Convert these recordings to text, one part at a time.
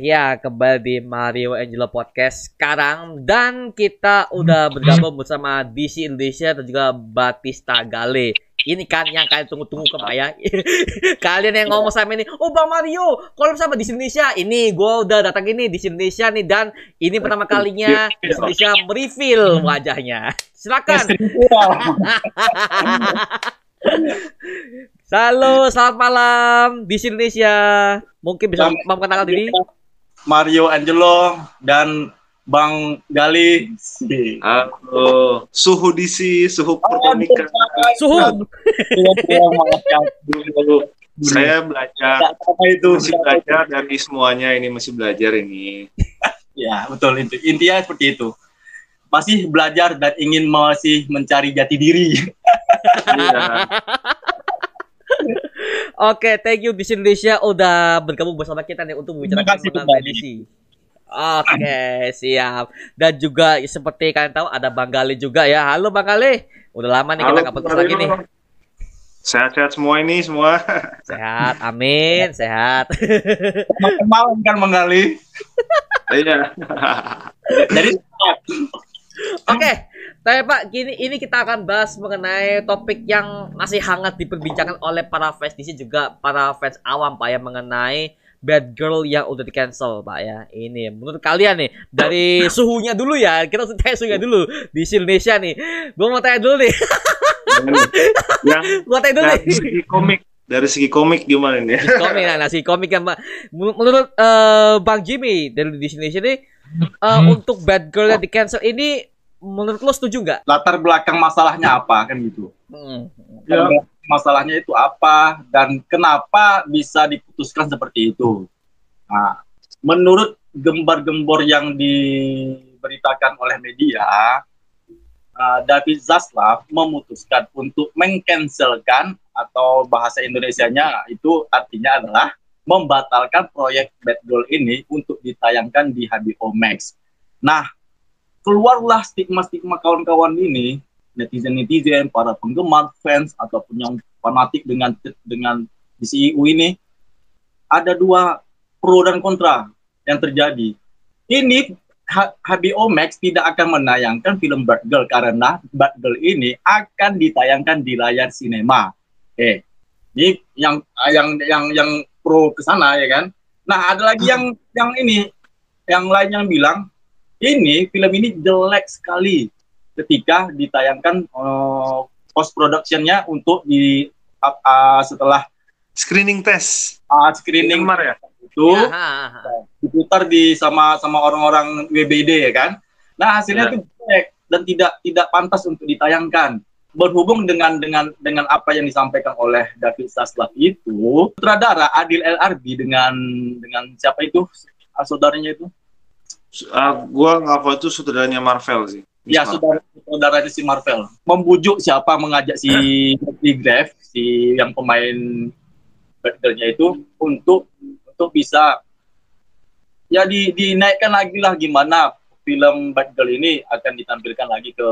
Ya kembali di Mario Angelo Podcast sekarang dan kita udah bergabung bersama DC Indonesia dan juga Batista Gale. Ini kan yang kalian tunggu-tunggu ke ya. kalian yang ngomong sama ini, oh Bang Mario, kalau sama di Indonesia, ini gue udah datang ini di Indonesia nih dan ini pertama kalinya di Indonesia mereveal wajahnya. Silakan. Halo, selamat malam di Indonesia. Mungkin bisa memperkenalkan diri. Mario Angelo dan Bang Gali. Halo. Suhu DC, suhu perkomikan. Suhu. Saya belajar. Apa itu? Masih belajar dari semuanya ini masih belajar ini. Ya, betul itu. Intinya seperti itu. Masih belajar dan ingin masih mencari jati diri. Oke, thank you Bis Indonesia udah bergabung bersama kita nih untuk membicarakan tentang medisi. Oke, siap. Dan juga seperti kalian tahu ada Bang Gali juga ya. Halo Bang Gali. Udah lama nih kita Halo, nggak podcast lagi nih. Sehat-sehat semua ini semua. Sehat, amin, sehat. Malam kan Bang Gali. Iya. Jadi Oke, tapi Pak, gini ini kita akan bahas mengenai topik yang masih hangat diperbincangkan oleh para fans DC juga para fans awam Pak ya mengenai Bad Girl yang udah di cancel Pak ya. Ini menurut kalian nih dari suhunya dulu ya. Kita tanya suhunya dulu di Indonesia nih. Gua mau tanya dulu nih. yang Gua tanya dulu dari nih. segi komik, dari segi komik gimana nih? Si komik nah, nah, si komik yang Mbak. Menur- menurut eh, Bang Jimmy dari di Indonesia nih eh, untuk Bad Girl yang di cancel ini menurut lo setuju nggak? latar belakang masalahnya apa kan gitu. Hmm. Ya. Masalahnya itu apa dan kenapa bisa diputuskan seperti itu. Nah, menurut gembar-gembor yang diberitakan oleh media, uh, David Zaslav memutuskan untuk mengcancelkan atau bahasa Indonesianya itu artinya adalah membatalkan proyek Bad Girl ini untuk ditayangkan di HBO Max. Nah, keluarlah stigma-stigma kawan-kawan ini, netizen-netizen, para penggemar, fans ataupun yang fanatik dengan dengan DCU ini ada dua pro dan kontra yang terjadi. Ini HBO Max tidak akan menayangkan film Bad Girl karena Bad Girl ini akan ditayangkan di layar sinema. Oke. Ini yang yang yang yang pro ke sana ya kan. Nah, ada lagi yang yang ini yang lain yang bilang ini film ini jelek sekali ketika ditayangkan post productionnya untuk di uh, uh, setelah Screening test. uh, screening ya? itu Ya, ha, ha, ha. diputar di sama sama orang-orang WBD ya kan. Nah hasilnya Ya. itu jelek dan tidak tidak pantas untuk ditayangkan. Berhubung dengan dengan dengan apa yang disampaikan oleh David Zaslav itu, sutradara Adil LRB dengan dengan siapa itu saudaranya itu? Ah, gua nggak hafal itu sutradaranya Marvel sih. Ya Miss saudara saudaranya si Marvel. Membujuk siapa mengajak si si Graf si yang pemain Batgirl-nya itu untuk untuk bisa ya di dinaikkan lagi lah gimana film Batgirl ini akan ditampilkan lagi ke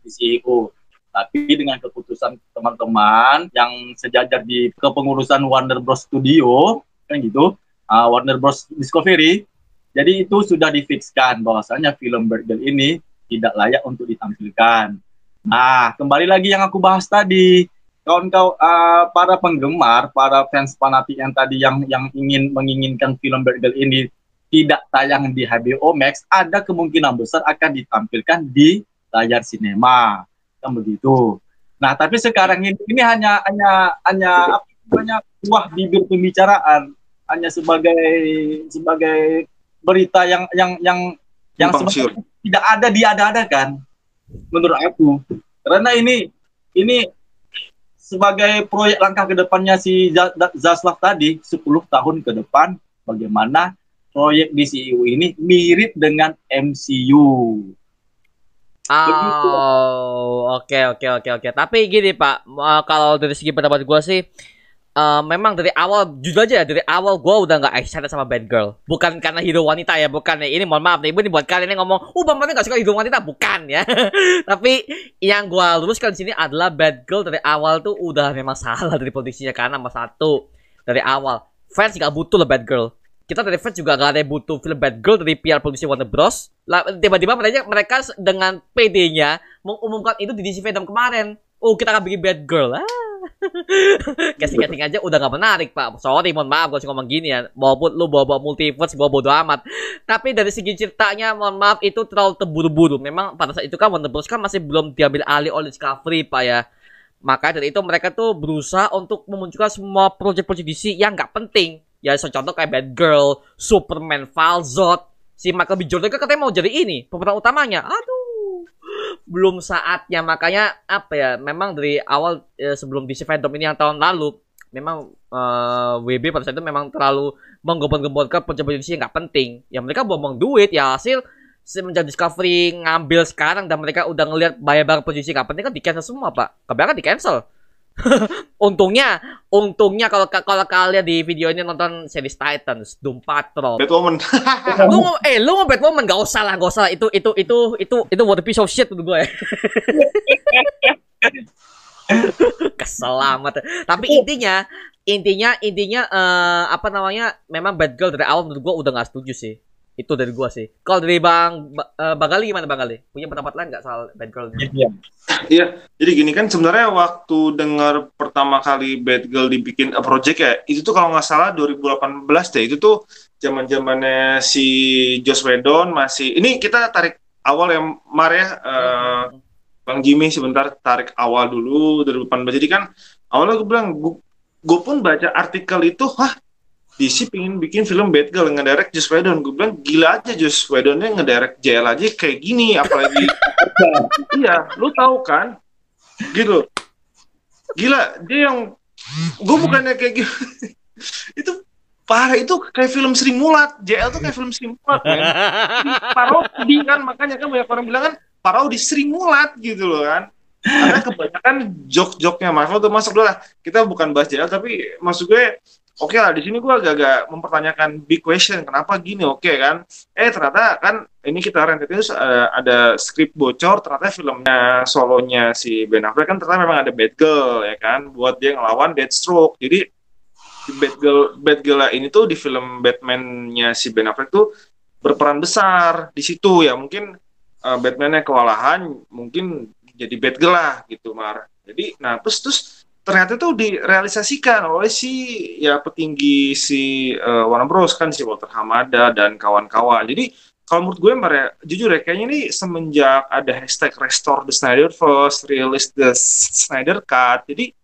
di CEO tapi dengan keputusan teman-teman yang sejajar di kepengurusan Warner Bros. Studio kan gitu ah, Warner Bros. Discovery jadi itu sudah difikskan bahwasanya film Batgirl ini tidak layak untuk ditampilkan. Nah, kembali lagi yang aku bahas tadi, kawan-kawan uh, para penggemar, para fans fanatik yang tadi yang yang ingin menginginkan film Batgirl ini tidak tayang di HBO Max, ada kemungkinan besar akan ditampilkan di layar sinema, kan begitu. Nah, tapi sekarang ini ini hanya hanya hanya apa namanya buah bibir pembicaraan, hanya sebagai sebagai berita yang yang yang yang sebenarnya tidak ada diada-adakan menurut aku karena ini ini sebagai proyek langkah ke depannya si Zaslav tadi 10 tahun ke depan bagaimana proyek DCU ini mirip dengan MCU. Oh, oke oke oke oke. Tapi gini Pak, eh, kalau dari segi pendapat gua sih eh, memang dari awal jujur aja ya, dari awal gua udah nggak excited sama Bad Girl. Bukan karena hero wanita ya, bukan ya. Ini mohon maaf nih, ini buat kalian yang ngomong, "Uh, Bang nggak suka hero wanita." Bukan ya. Tapi yang gua luruskan di sini adalah Bad Girl dari awal tuh udah memang salah dari produksinya karena nomor satu dari awal fans nggak butuh lah Bad Girl. kita dari fans juga gak ada yang butuh film Bad Girl dari PR produksi Warner Bros. Tiba-tiba mereka mereka dengan PD-nya mengumumkan itu di DC Fandom kemarin. Oh, kita akan bikin Bad Girl. Ah. Casting-casting aja udah gak menarik, Pak. Sorry, mohon maaf kalau ngomong gini ya. Walaupun lu bawa-bawa multiverse, bawa bodo amat. Tapi dari segi ceritanya, mohon maaf, itu terlalu terburu-buru. Memang pada saat itu kan Warner Bros. kan masih belum diambil alih oleh Discovery, Pak ya. Makanya dari itu mereka tuh berusaha untuk memunculkan semua proyek-proyek DC yang gak penting ya contoh kayak Bad Girl, Superman, Falzot, si Michael B. Jordan kan katanya mau jadi ini pemeran utamanya. Aduh, belum saatnya makanya apa ya? Memang dari awal eh, sebelum DC Fandom ini yang tahun lalu memang uh, eh, WB pada saat itu memang terlalu menggembor-gemborkan pencapaian DC yang nggak penting. Ya mereka buang-buang duit ya hasil semenjak Discovery ngambil sekarang dan mereka udah ngelihat bayar-bayar posisi nggak penting kan di cancel semua pak. Kebanyakan di cancel. untungnya, untungnya kalau kalau kalian di video ini nonton series Titans, Doom Patrol, Batwoman. lu mau, eh lu mau Batwoman gak usah lah, gak usah. Itu itu itu itu itu what a piece of shit menurut gue. Keselamat. Tapi intinya, intinya intinya uh, apa namanya? Memang Bad Girl dari awal menurut gue udah gak setuju sih. Itu dari gua sih. Kalau dari Bang uh, Bang gimana Bang Gali? Punya pendapat lain nggak soal Bad Girl? Iya. Iya. Jadi gini kan sebenarnya waktu dengar pertama kali Bad Girl dibikin a project ya, itu tuh kalau nggak salah 2018 deh. Itu tuh zaman-zamannya si Joss Whedon masih ini kita tarik awal yang Mar ya uh, Bang Jimmy sebentar tarik awal dulu 2018. Jadi kan awalnya gue bilang gue pun baca artikel itu, wah DC pingin bikin film Batgirl ngedirect Joss Whedon. Gue bilang gila aja Joss Whedonnya ngedirect JL aja kayak gini, apalagi iya, lu tahu kan? Gitu. Gila, dia yang gue bukannya kayak gitu. itu parah itu kayak film Sri Mulat. JL tuh kayak film Sri Mulat kan. Parodi kan makanya kan banyak orang bilang kan parodi Sri Mulat gitu loh kan. Karena kebanyakan jok-joknya Marvel tuh masuk dulu lah. Kita bukan bahas JL tapi maksud gue oke okay lah di sini gue agak-agak mempertanyakan big question kenapa gini? Oke okay, kan? Eh ternyata kan ini kita rentet itu uh, ada skrip bocor ternyata filmnya solonya si Ben Affleck kan ternyata memang ada Bad Girl ya kan? Buat dia ngelawan Deathstroke. Jadi Bad Girl Bad Girl ini tuh di film Batman-nya si Ben Affleck tuh berperan besar di situ. Ya mungkin uh, Batman-nya kewalahan mungkin jadi Bad Girl lah gitu Mar. Jadi nah terus terus ternyata itu direalisasikan oleh si ya petinggi si uh, Warner Bros kan si Walter Hamada dan kawan-kawan. Jadi kalau menurut gue mere, jujur ya kayaknya ini semenjak ada hashtag restore the Snyder first, release the Snyder cut. Jadi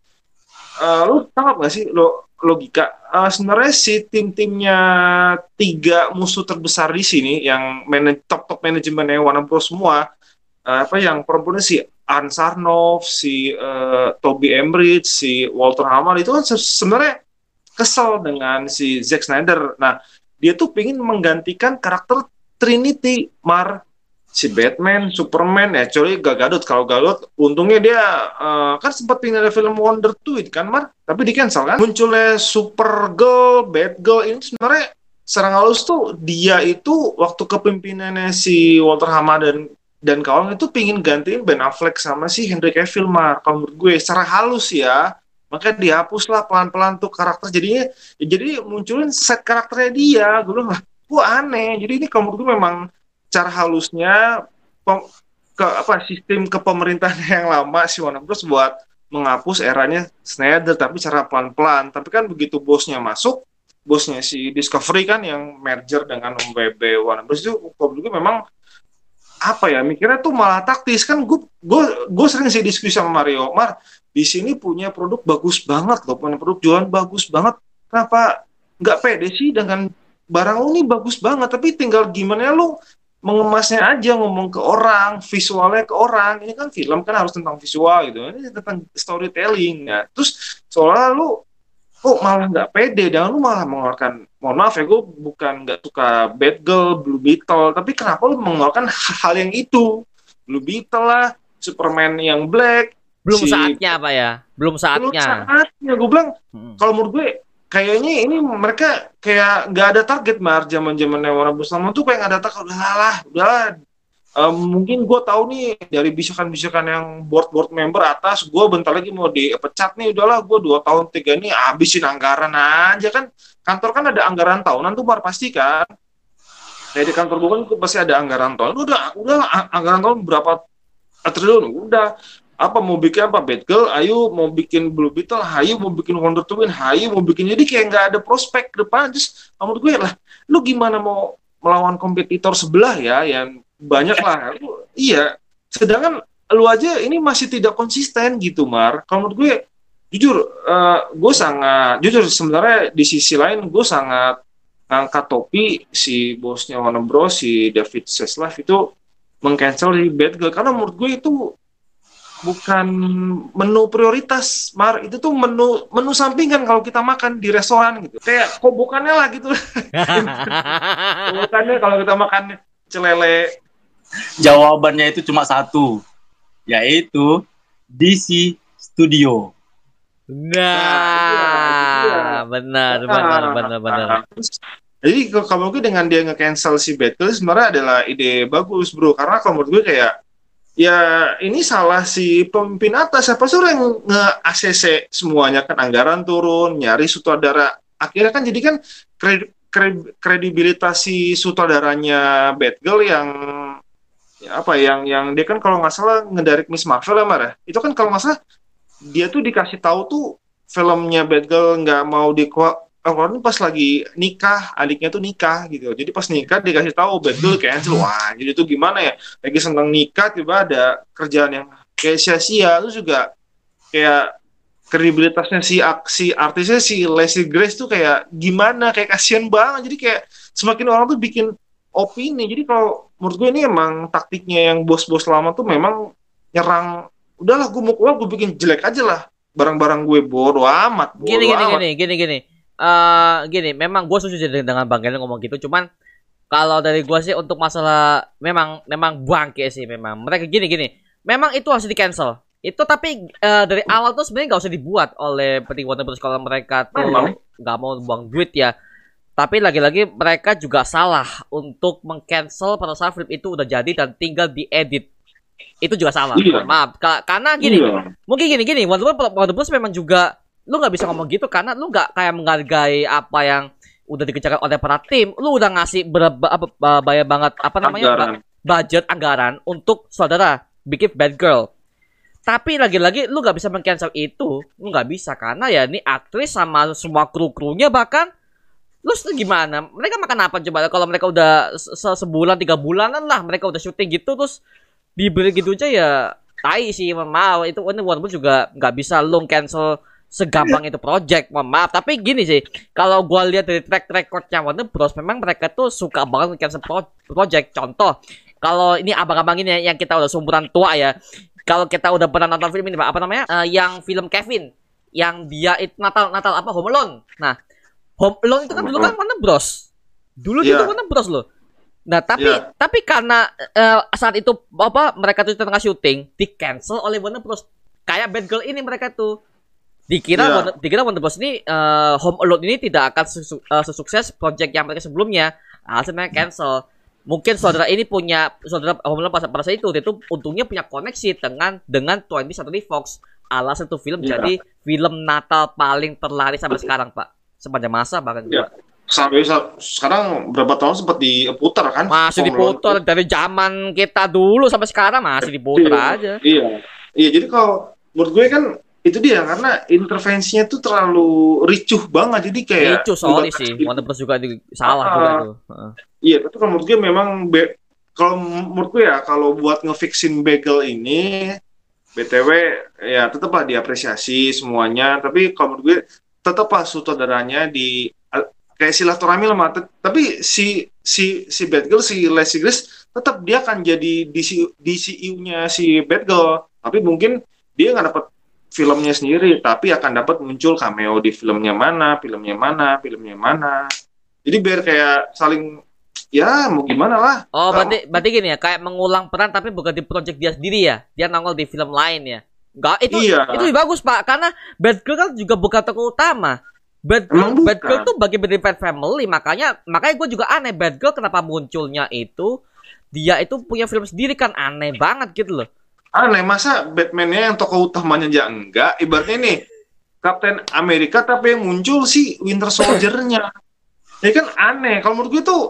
uh, lu tangkap gak sih lo logika uh, sebenarnya si tim-timnya tiga musuh terbesar di sini yang top top manajemennya Warner Bros semua uh, apa yang perempuan si An Sarnoff, si uh, Toby Emmerich, si Walter Hammer itu kan sebenarnya kesel dengan si Zack Snyder. Nah, dia tuh pengen menggantikan karakter Trinity, Mar si Batman, Superman, ya cuy gak Gadot. Kalau Gadot, untungnya dia uh, kan sempat pindah ada film Wonder Twin kan, Mar, tapi di cancel kan. Munculnya Supergirl, Batgirl ini sebenarnya serang halus tuh dia itu waktu kepimpinannya si Walter Hammer dan dan kawan itu pingin gantiin Ben Affleck sama si Henry Cavill mah kalau menurut gue secara halus ya. Maka dihapus lah pelan-pelan tuh karakter. Jadinya ya jadi munculin set karakternya dia. Gue bilang lah gue aneh? Jadi ini kalau menurut gue memang cara halusnya ke apa sistem kepemerintahan yang lama si Warner Bros buat menghapus eranya Snyder tapi cara pelan-pelan. Tapi kan begitu bosnya masuk bosnya si Discovery kan yang merger dengan WB Warner Bros itu kalau menurut gue memang apa ya mikirnya tuh malah taktis. Kan gue gue sering sih diskusi sama Mario Mar di sini punya produk bagus banget loh punya produk jualan bagus banget. Kenapa nggak pede sih dengan barang lo ini bagus banget? Tapi tinggal gimana lo mengemasnya aja ngomong ke orang visualnya ke orang. Ini kan film kan harus tentang visual gitu ini tentang storytelling. Ya terus soalnya lo kok malah nggak pede dan lu malah mengeluarkan mohon maaf ya gue bukan nggak suka bad girl blue beetle tapi kenapa lu mengeluarkan hal yang itu? Blue beetle lah superman yang black belum si... saatnya apa ya? Belum saatnya belum saatnya. gue bilang hmm. kalau menurut gue kayaknya ini mereka kayak nggak ada target mar. Zaman zaman Warner Bros. Tuh kayak nggak ada target. Udah lah eh, mungkin gue tahu nih dari bisikan-bisikan yang board-board member atas, gue bentar lagi mau dipecat nih, udahlah gue dua tahun tiga ini habisin anggaran aja kan. Kantor kan ada anggaran tahunan tuh bar pasti kan. Dari kantor gue kan pasti ada anggaran tahun. Udah, udah anggaran tahun berapa triliun? Udah. Apa mau bikin apa Batgirl? Ayo mau bikin Blue Beetle, ayo mau bikin Wonder Twin, ayo mau bikin jadi kayak nggak ada prospek depan. Terus menurut gue lah, lu gimana mau melawan kompetitor sebelah ya yang banyak lah. Lu- iya. Sedangkan lu aja ini masih tidak konsisten gitu, Mar. Kalau menurut gue jujur eh, gue sangat jujur sebenarnya di sisi lain gue sangat ngangkat topi si bosnya Warner Bros si David Zaslav itu mengcancel di Batgirl karena menurut gue itu bukan menu prioritas Mar itu tuh menu menu sampingan kalau kita makan di restoran gitu kayak kobokannya lah gitu kobokannya kalau kita makan celele Jawabannya itu cuma satu, yaitu DC Studio. Nah, benar, benar, benar, benar. Jadi kalau mungkin dengan dia nge-cancel si Batgirl sebenarnya adalah ide bagus bro karena kalau menurut gue kayak ya ini salah si pemimpin atas siapa suruh yang nge-ACC semuanya kan anggaran turun nyari sutradara akhirnya kan jadi kan kred- kred- kredibilitas si sutradaranya Batgirl yang ya apa yang yang dia kan kalau nggak salah ngedirect Miss Marvel ya Mar ya? itu kan kalau nggak salah dia tuh dikasih tahu tuh filmnya Batgirl nggak mau di keluarin pas lagi nikah adiknya tuh nikah gitu. Jadi pas nikah dikasih tahu Batgirl cancel. Wah jadi tuh gimana ya? Lagi senang nikah tiba ada kerjaan yang kayak sia-sia. Terus juga kayak kredibilitasnya si aksi artisnya si Leslie Grace tuh kayak gimana? Kayak kasihan banget. Jadi kayak semakin orang tuh bikin opini. Jadi kalau menurut gue ini emang taktiknya yang bos-bos lama tuh memang nyerang udahlah gue mau keluar gue bikin jelek aja lah. Barang-barang gue bodoh amat bodoh Gini, gini, amat. gini, gini, gini. Eh, gini, memang gue setuju dengan dengan Bang Glenn ngomong gitu, cuman kalau dari gue sih untuk masalah memang memang bangke sih memang. Mereka gini gini. Memang itu harus di cancel itu tapi eh, dari awal tuh sebenarnya nggak usah dibuat oleh penting Warner Bros kalau mereka tuh. Nggak mau buang duit ya tapi lagi-lagi mereka juga salah untuk mengcancel pada saat film itu udah jadi dan tinggal diedit itu juga salah Iya. maaf Ka- karena gini Iya. mungkin gini gini Warner Bros, Warner Bros memang juga lu nggak bisa ngomong gitu karena lu nggak kayak menghargai apa yang udah dikerjakan oleh para tim lu udah ngasih berapa apa ba- bayar banget apa namanya Anggaran. budget anggaran untuk saudara bikin bad girl tapi lagi-lagi lu nggak bisa meng-cancel itu lu nggak bisa karena ya ini aktris sama semua kru krunya bahkan lu tuh gimana? Mereka makan apa coba? Kalau mereka udah se- se- sebulan tiga bulanan lah mereka udah syuting gitu terus diberi gitu aja ya tai sih mohon maaf. Itu ini Bros. juga nggak bisa lu cancel segampang itu project mohon maaf. Tapi gini sih kalau gua lihat dari track recordnya Warner Bros. memang mereka tuh suka banget cancel pro- project. Contoh kalau ini abang-abang ini yang kita udah seumuran tua ya kalau kita udah pernah nonton film ini apa namanya? Eh, yang film Kevin yang dia itu Natal Natal apa? Home nah Home Alone itu kan dulu kan Warner Bros dulu Iya. itu Warner Bros loh Nah, tapi Iya. tapi karena eh, saat itu apa mereka tuh tengah syuting di cancel oleh Warner Bros. Kayak Bad Girl ini mereka tuh dikira Iya. Warner, dikira Warner Bros ini eh, Home Alone ini tidak akan sesu- eh, sesukses project yang mereka sebelumnya. Mereka cancel. Mungkin saudara ini punya saudara Home Alone pada, pada saat itu dia tuh untungnya punya koneksi dengan dengan 20th Century Fox. Alasan itu film Iya. jadi film Natal paling terlaris sampai sekarang, Pak. Sepanjang masa bahkan Iya. sampai sa- sekarang berapa tahun sempat diputar kan Masih diputar dari zaman kita dulu sampai sekarang masih diputar Iya. aja. Iya, iya. Jadi kalau menurut gue kan itu dia karena intervensinya tuh terlalu ricuh banget. Jadi kayak itu sorry membatasi- sih, Warner Bros juga di, salah Ah. juga itu. Heeh. Iya, tapi kalau menurut gue memang be- kalau menurut gue ya kalau buat ngefixin bagel ini BTW ya tetaplah diapresiasi semuanya, tapi kalau menurut gue tetaplah sutradaranya di kayak silaturahmi lah, Mat. tapi si si si Batgirl si Leslie Grace tetap dia akan jadi DC DCU-nya si Batgirl, tapi mungkin dia nggak dapat filmnya sendiri, tapi akan dapat muncul cameo di filmnya mana, filmnya mana, filmnya mana. Jadi biar kayak saling ya mau gimana lah. Oh, berarti berarti gini ya, kayak mengulang peran tapi bukan di project dia sendiri ya. Dia nongol di film lain ya. Enggak, itu Iya. itu lebih bagus, Pak, karena Batgirl kan juga bukan tokoh utama. Batgirl, Emang bukan. Batgirl tuh bagi dari Bat Family, makanya makanya gue juga aneh Batgirl kenapa munculnya itu dia itu punya film sendiri kan aneh banget gitu loh. Aneh masa Batman-nya yang tokoh utamanya aja enggak. Ibaratnya nih Captain Amerika tapi yang muncul si Winter Soldier-nya. ya kan aneh. Kalau menurut gue tuh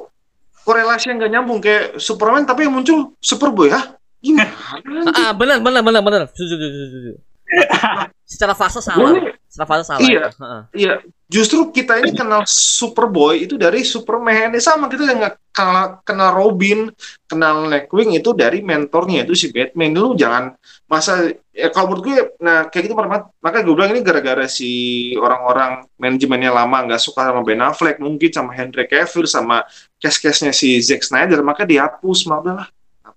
korelasi yang gak nyambung kayak Superman tapi yang muncul Superboy ya. Gimana? Ah, benar benar benar benar. Setuju, setuju, setuju. Secara fase salah. Ini- Secara fase salah. Iya. itu. Heeh. Iya, justru kita ini kenal Superboy itu dari Superman. Ini sama kita yang nggak kenal, kenal Robin, kenal Nightwing itu dari mentornya itu si Batman. Lu jangan masa ya kalau menurut gue, nah kayak gitu Mak- makanya gue bilang ini gara-gara si orang-orang manajemennya lama nggak suka sama Ben Affleck, mungkin sama Henry Cavill, sama case-case-nya si Zack Snyder, maka dihapus, mah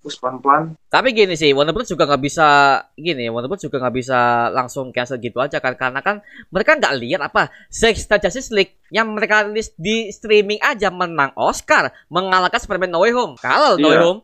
udahlah, hapus pelan-pelan. Tapi gini sih, Warner Bros juga nggak bisa gini, Warner Bros juga nggak bisa langsung cancel gitu aja kan, karena kan mereka nggak lihat apa Sexta Justice League yang mereka rilis di streaming aja menang Oscar, mengalahkan Superman No Way Home. Kalau No Way Iya. Home,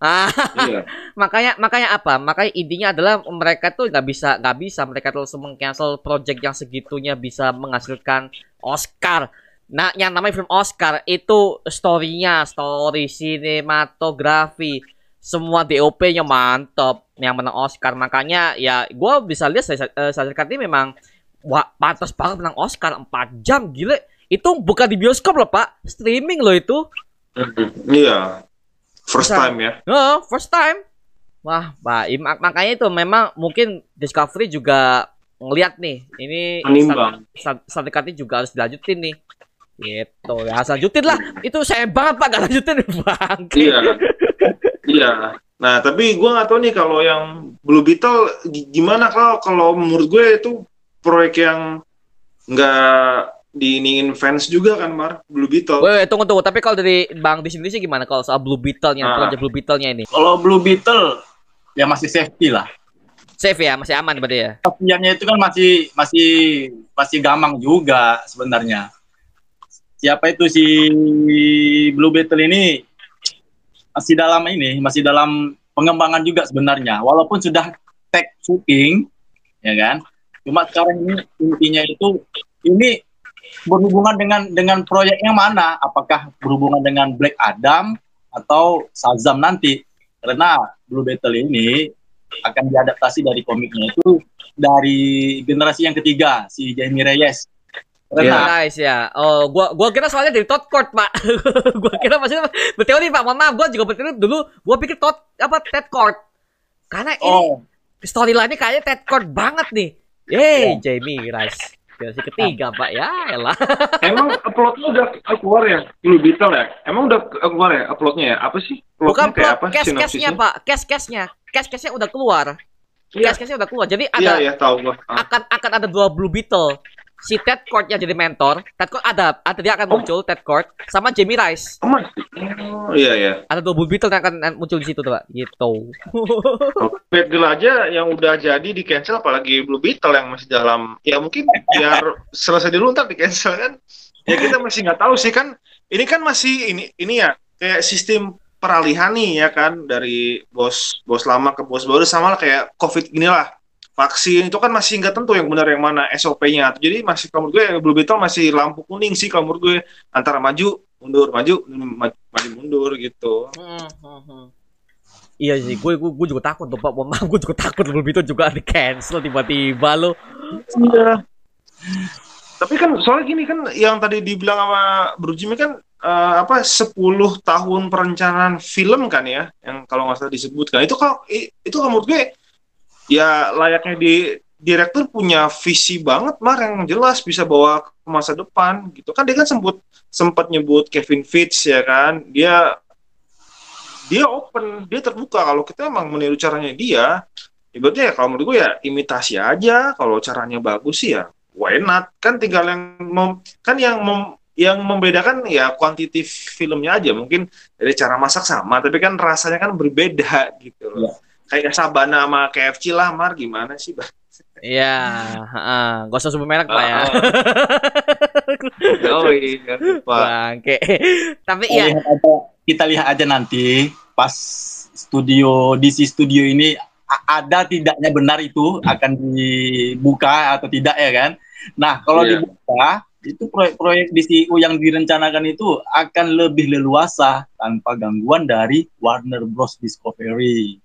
ah Iya. makanya makanya apa? Makanya intinya adalah mereka tuh nggak bisa nggak bisa mereka terus mengcancel project yang segitunya bisa menghasilkan Oscar. Nah, yang namanya film Oscar itu story-nya, story sinematografi, semua DOP-nya mantap yang menang Oscar. Makanya ya gue bisa lihat saya saya ini memang wah, pantas banget menang Oscar 4 jam gile. Itu bukan di bioskop loh, Pak. Streaming loh itu. Iya. First Bisa. time ya. Oh, first time. Wah, Pak, mak- makanya itu memang mungkin Discovery juga ngeliat nih, ini sertifikatnya juga harus dilanjutin nih. Gitu, ya lanjutin lah. Itu saya banget Pak, gak lanjutin Bang. Iya. Iya. Nah, tapi gue nggak tahu nih kalau yang Blue Beetle gi- gimana kalau kalau menurut gue itu proyek yang nggak diiningin fans juga kan, Mar? Blue Beetle. Weh, tunggu tunggu. Tapi kalau dari Bang di sini sih gimana kalau soal Blue Beetle-nya, Ah. project Blue Beetle-nya ini? Kalau Blue Beetle ya masih safety lah. Safe ya, masih aman berarti ya. Kepastiannya itu kan masih masih masih gampang juga sebenarnya. Siapa itu si Blue Beetle ini masih dalam ini, masih dalam pengembangan juga sebenarnya. Walaupun sudah tag shooting, ya kan. Cuma sekarang ini intinya itu ini berhubungan dengan dengan proyek yang mana? Apakah berhubungan dengan Black Adam atau Shazam nanti? Karena Blue Beetle ini akan diadaptasi dari komiknya itu dari generasi yang ketiga si Jamie Reyes. Karena Nice ya. Oh, gua gua kira soalnya dari Todd Court, Pak. gua kira maksudnya berteori, Pak. Mohon maaf, gua juga berteori dulu gua pikir Todd apa Ted Court. Karena ini oh storyline-nya kayaknya Ted Court banget nih. Yeay, Jamie Rice. Generasi ketiga, Pak. Ya, elah. Emang uploadnya udah keluar ya? Blue Beetle ya? Emang udah keluar ya uploadnya ya? Apa sih? Bukan Plotnya kayak plot, cash-cashnya, Pak. Cash-cashnya. Cash-cashnya udah keluar. Iya. Cash-cashnya udah keluar. Jadi Iya, ada iya, tahu gua. Ah. akan akan ada dua Blue Beetle. Si Ted Court yang jadi mentor. Ted Court ada, ada dia akan Oh. muncul Ted Court sama Jamie Rice. Oh? Oh, iya, iya. Ada dua Blue Beetle yang akan muncul di situ tuh, Pak. Gitu. Batgirl aja yang udah jadi di cancel apalagi Blue Beetle yang masih dalam ya mungkin biar selesai dulu ntar di cancel kan ya kita masih nggak tahu sih kan ini kan masih ini ini ya kayak sistem peralihan nih ya kan dari bos bos lama ke bos baru sama lah kayak covid gini lah vaksin itu kan masih nggak tentu yang benar yang mana SOP-nya jadi masih kalau gue Blue Beetle masih lampu kuning sih kalau menurut gue antara maju mundur maju maju, maju mundur gitu Iya sih, gue gue, gue juga takut tuh Pak. Maaf, gue juga takut Blue Beetle juga di cancel tiba-tiba lo. Iya. Tapi kan soalnya gini kan yang tadi dibilang sama Bro Jimmy kan eh, apa 10 tahun perencanaan film kan ya yang kalau nggak salah disebutkan itu kalau itu kalau menurut gue ya layaknya di direktur punya visi banget mar yang jelas bisa bawa ke masa depan gitu. Kan dia kan sempat sempat nyebut Kevin Fitz ya kan? Dia dia open dia terbuka. Kalau kita emang meniru caranya dia ibaratnya ya kalau menurut gue ya imitasi aja. Kalau caranya bagus sih ya why not? Kan tinggal yang mem- kan yang mem- yang membedakan ya kuantiti filmnya aja. Mungkin dari cara masak sama tapi kan rasanya kan berbeda gitu. Loh. Kayak Sabana sama KFC lah Mar gimana sih Bang? Iya, heeh. Gak usah sebut merek Pak ya. oh iya Bangke. Tapi kita ya, lihat aja, kita lihat aja nanti pas studio DC Studio ini ada tidaknya benar itu akan dibuka atau tidak ya kan. Nah, kalau Iya. dibuka itu proyek-proyek DCU yang direncanakan itu akan lebih leluasa tanpa gangguan dari Warner Bros Discovery.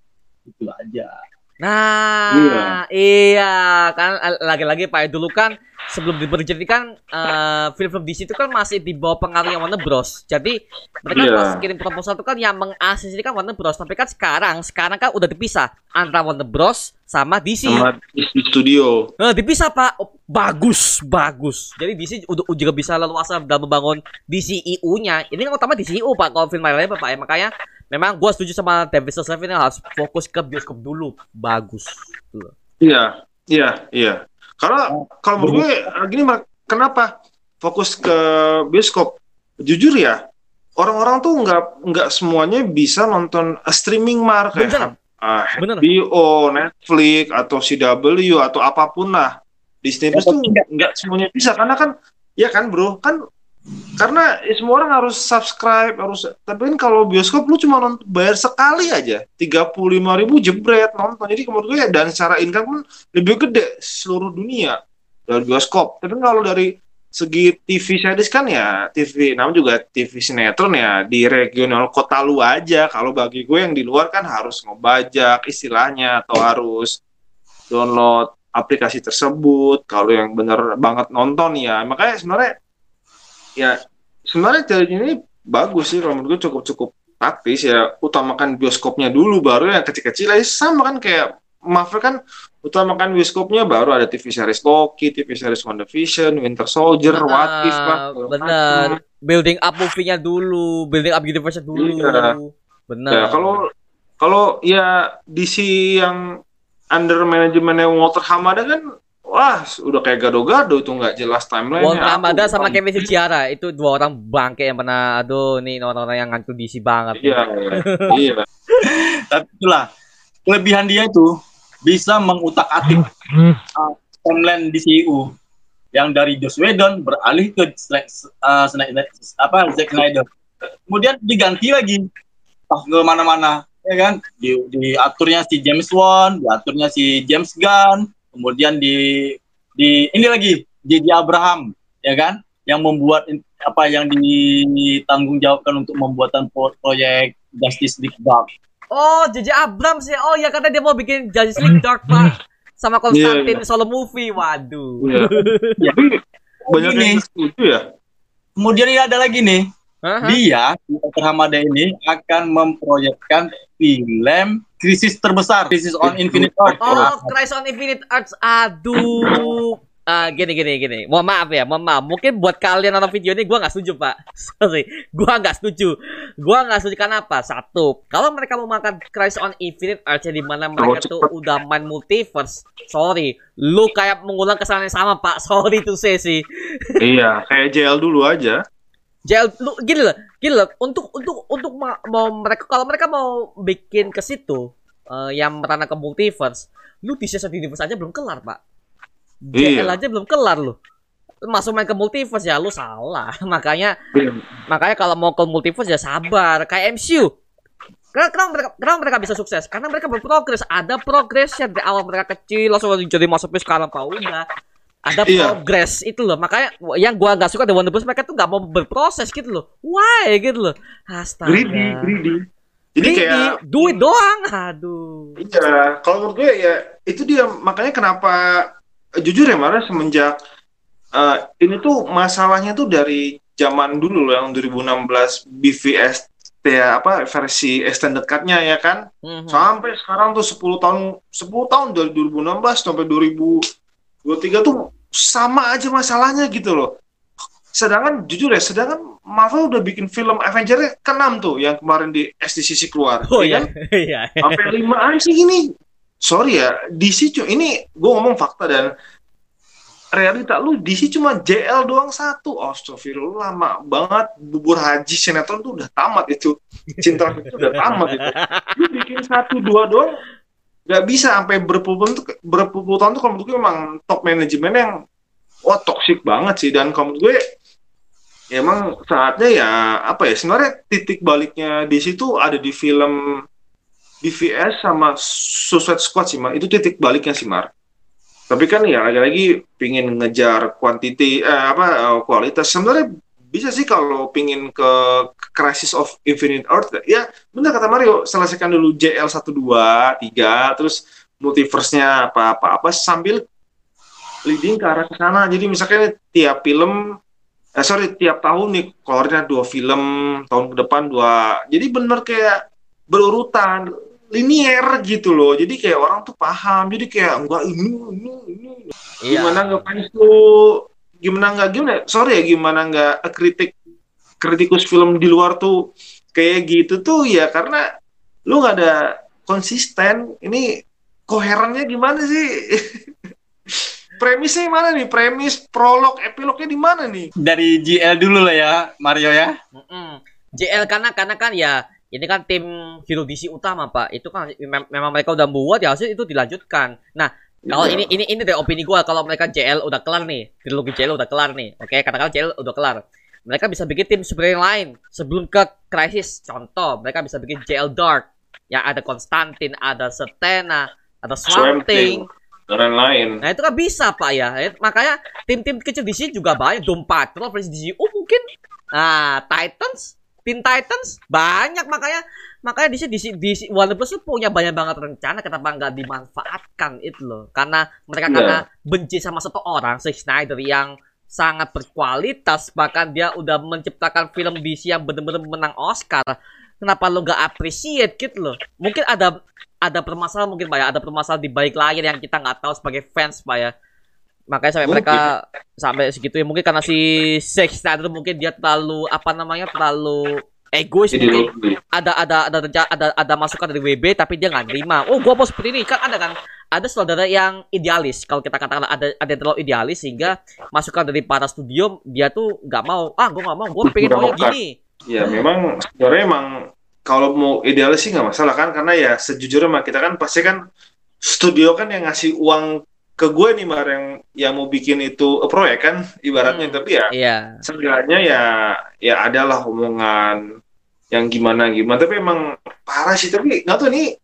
Itu aja. Nah, iya, iya kan lagi-lagi Pak dulu kan sebelum diberjadikan uh, film-film DC itu kan masih di bawah pengaruh yang Warner Bros. Jadi mereka yeah. pas kirim proposal itu kan yang mengasisi kan Warner Bros. Tapi kan sekarang sekarang kan udah dipisah antara Warner Bros sama DC. Sama DC Studio. Nah, dipisah Pak. Oh, bagus, bagus. Jadi DC udah juga bisa leluasa dalam membangun DCEU-nya. Ini kan utama DCEU Pak kalau film lain Pak ya. Makanya memang gue setuju sama David yang harus fokus ke bioskop dulu bagus iya iya iya karena kalau menurut gue gini kenapa fokus ke bioskop? Jujur ya orang-orang tuh nggak nggak semuanya bisa nonton streaming mark kayak uh, HBO, Netflix atau CW atau apa pun lah. Disney Plus tuh nggak semuanya bisa. Karena kan ya kan bro? Kan karena semua orang harus subscribe harus tapi kan kalau bioskop lu cuma nonton, bayar sekali aja. Tiga puluh lima ribu jebret nonton. Jadi menurut gue ya dan secara income pun lebih gede seluruh dunia dari bioskop. Tapi kalau dari segi TV series kan ya TV nama juga TV sinetron ya di regional kota lu aja. Kalau bagi gue yang di luar kan harus ngebajak istilahnya atau harus download aplikasi tersebut. Kalau yang bener banget nonton ya. Makanya sebenarnya ya sebenarnya challenge ini bagus sih kalau menurut gue cukup cukup praktis ya utamakan bioskopnya dulu baru yang kecil-kecil aja sama kan kayak Marvel kan utamakan bioskopnya baru ada TV series Loki, TV series WandaVision, Winter Soldier, nah, What If lah. Benar. Building up movie-nya dulu, building up universe dulu. Iya. Benar. Ya, kalau kalau ya DC yang under manajemennya Walter Hamada kan Wah, udah kayak gado-gado itu nggak jelas timeline. Wong Ramada sama Kevin Ciara itu dua orang bangke yang pernah aduh nih orang-orang yang ngantuk DC banget. Iya, iya. iya. Tapi itulah kelebihan dia itu bisa mengutak-atik uh, timeline DCU yang dari Joss Whedon beralih ke uh, apa Zack Snyder. Kemudian diganti lagi pas ke mana-mana ya kan di, diaturnya si James Wan, diaturnya si James Gunn, kemudian di di ini lagi JJ Abraham ya kan yang membuat apa yang ditanggung jawabkan untuk membuatan proyek Justice League Dark. Oh, JJ Abraham sih. Oh ya karena dia mau bikin Justice League Dark Pak sama Konstantin yeah, yeah. solo movie. Waduh. Yeah. ya. banyak yang setuju ya. Kemudian ini ada lagi nih. Uh-huh. Dia, Dr. Hamada ini akan memproyekkan film krisis terbesar, krisis on Infinite Earth. Oh, krisis on Infinite Earth. Aduh. Uh, gini gini gini. Mohon maaf ya, mohon maaf. Mungkin buat kalian nonton video ini gue nggak setuju pak. Sorry, gue nggak setuju. Gue nggak setuju kenapa? Satu, kalau mereka mau makan Crisis on Infinite Earth di mana mereka tuh udah main multiverse, sorry, lu kayak mengulang kesalahan yang sama pak. Sorry tuh sih. iya, kayak JL dulu aja. JL lu gini loh, gini loh. Untuk untuk untuk ma mau mereka kalau mereka mau bikin ke situ uh, yang merana ke multiverse, lu di season universe aja belum kelar, Pak. JL iya. aja belum kelar lu. Masuk main ke multiverse ya lu salah. makanya iya. makanya kalau mau ke multiverse ya sabar, kayak MCU. Kenapa, kenapa mereka kenapa mereka bisa sukses? Karena mereka berprogres, ada progresnya dari awal mereka kecil langsung jadi masuk sekarang Pak udah ada iya. progres itu loh. Makanya yang gua nggak suka dengan Wonder Bros mereka tuh nggak mau berproses gitu loh. Why? Gitu loh. Astaga. Greedy greedy. Jadi greedy, kayak duit doang. Aduh. Iya kalau menurut gue ya itu dia. Makanya kenapa jujur ya marah semenjak uh, ini tuh masalahnya tuh dari zaman dulu loh yang 2016 BVS ya apa versi extended cut-nya ya kan? Mm -hmm. sampai sekarang tuh 10 tahun 10 tahun dari 2016 sampai 2000 dua tiga tuh sama aja masalahnya gitu loh. Sedangkan jujur ya sedangkan Marvel udah bikin film Avenger ke-6 tuh yang kemarin di SDCC keluar oh ya kan? Iya, iya. sampai lima aja sih ini. Sorry ya DC cuma ini gue ngomong fakta dan realita lu DC cuma JL doang satu. Astagfirullah lama banget. Bubur haji sinetron tuh udah tamat itu. Cinta itu udah tamat itu. Lu bikin satu dua doang nggak bisa sampai berpuluh tahun tuh berpuluh tahun tuh kalau menurut gue memang top manajemen yang wah toksik banget sih. Dan kalau menurut gue ya emang saatnya ya apa ya sebenarnya titik baliknya di situ ada di film BVS sama Suicide Squad sih Mar. Itu titik baliknya sih Mar. Tapi kan ya lagi-lagi pingin ngejar kuantiti eh, apa eh, kualitas. Sebenarnya bisa sih kalau pingin ke Crisis of Infinite Earth ya benar kata Mario selesaikan dulu JL 1 2 3 terus multiverse-nya apa apa apa sambil leading ke arah ke sana jadi misalnya tiap film eh, sorry tiap tahun nih keluarnya dua film tahun ke depan dua. Jadi bener kayak berurutan linier gitu loh. Jadi kayak orang tuh paham jadi kayak enggak ini ini ini Iya. gimana nggak fans lu gimana nggak gimana? Sorry ya gimana nggak kritik kritikus film di luar tuh kayak gitu tuh ya karena lu nggak ada konsisten. Ini koherennya gimana sih? Premisnya mana nih? Premis prolog epilognya di mana nih? Dari GL dulu lah ya, Mario ya. Mm-mm. JL karena karena kan ya ini kan tim hero DC utama pak. Itu kan mem- memang mereka udah buat ya harusnya itu dilanjutkan. Nah kalau Iya. ini ini ini dari opini gua. Kalau mereka JL udah kelar nih trilogi JL udah kelar nih oke? Katakan JL udah kelar. Mereka bisa bikin tim superhero yang lain sebelum ke Crisis. Contoh mereka bisa bikin JL Dark. Yang ada Konstantin ada Setena ada Swamp Swamp Thing. Thing. Dan lain-lain Nah itu kan bisa pak ya, Eh, makanya tim-tim kecil di sini juga banyak. Doom Patrol versi DCU mungkin. Nah Titans, Teen Titans banyak. Makanya makanya di sini di Bros. tuh punya banyak banget rencana kenapa nggak dimanfaatkan itu loh. Karena mereka Iya. karena benci sama satu orang Zack Snyder yang sangat berkualitas bahkan dia udah menciptakan film DC yang bener-bener menang Oscar. Kenapa lo nggak appreciate gitu loh? Mungkin ada ada permasalahan mungkin pak ya. Ada permasalahan di balik layar yang kita nggak tahu sebagai fans pak ya. Makanya sampai Mungkin. mereka sampai segitu ya mungkin karena si Zack Snyder mungkin dia terlalu apa namanya terlalu egois jadi mungkin ada ada ada ada ada, ada masukan dari WB tapi dia nggak terima oh gua mau seperti ini. Kan ada kan? Ada saudara yang idealis. Kalau kita katakan ada ada yang terlalu idealis sehingga masukan dari para studio dia tuh nggak mau. Ah gua nggak mau. Gua pengen maunya mau gini. Ya memang sebenarnya emang kalau mau idealis sih nggak masalah kan? Karena ya sejujurnya mah kita kan pasti kan studio kan yang ngasih uang ke gue nih mar yang yang mau bikin itu proyek kan? Ibaratnya Hmm. tapi ya iya. seenggaknya ya ya adalah omongan yang gimana gimana. Tapi emang parah sih. Tapi nggak tahu nih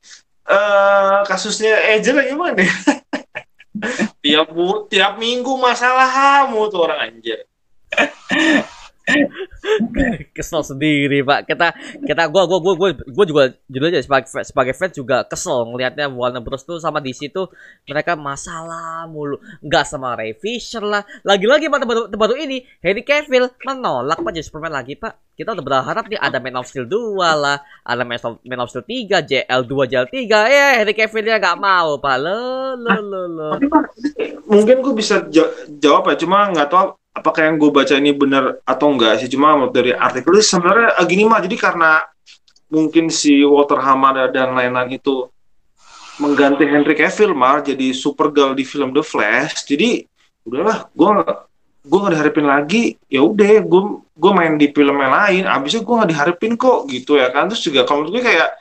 eh kasusnya Angel gimana nih? Tiap tiap minggu masalah kamu tuh orang anjir kesel sendiri pak. Kita kita gua gua gua gua, gua juga jujur aja sebagai sebagai fans juga kesel ngelihatnya Warner Bros. tuh sama DC tuh mereka masalah mulu. Nggak sama Ray Fisher lah. Lagi-lagi pada baru, baru ini Henry Cavill menolak pak jadi Superman lagi pak. Kita udah berharap nih ada Man of Steel 2 lah ada Man of, Man of Steel 3 JL 2 JL 3 eh Henry Cavill dia nggak mau pak. Lo lo lo lo mungkin gue bisa ja- jawab ya, cuma nggak tahu apakah yang gue baca ini benar atau enggak sih. Cuma dari artikel itu sebenarnya eh, gini mah, jadi karena mungkin si Walter Hamada dan lain-lain itu mengganti Henry Cavill mar jadi Supergirl di film The Flash. Jadi udahlah, gue gue nggak diharapin lagi. Ya udah, gue gue main di film yang lain. Abisnya gue nggak diharapin kok gitu ya kan. Terus juga kalau gue kayak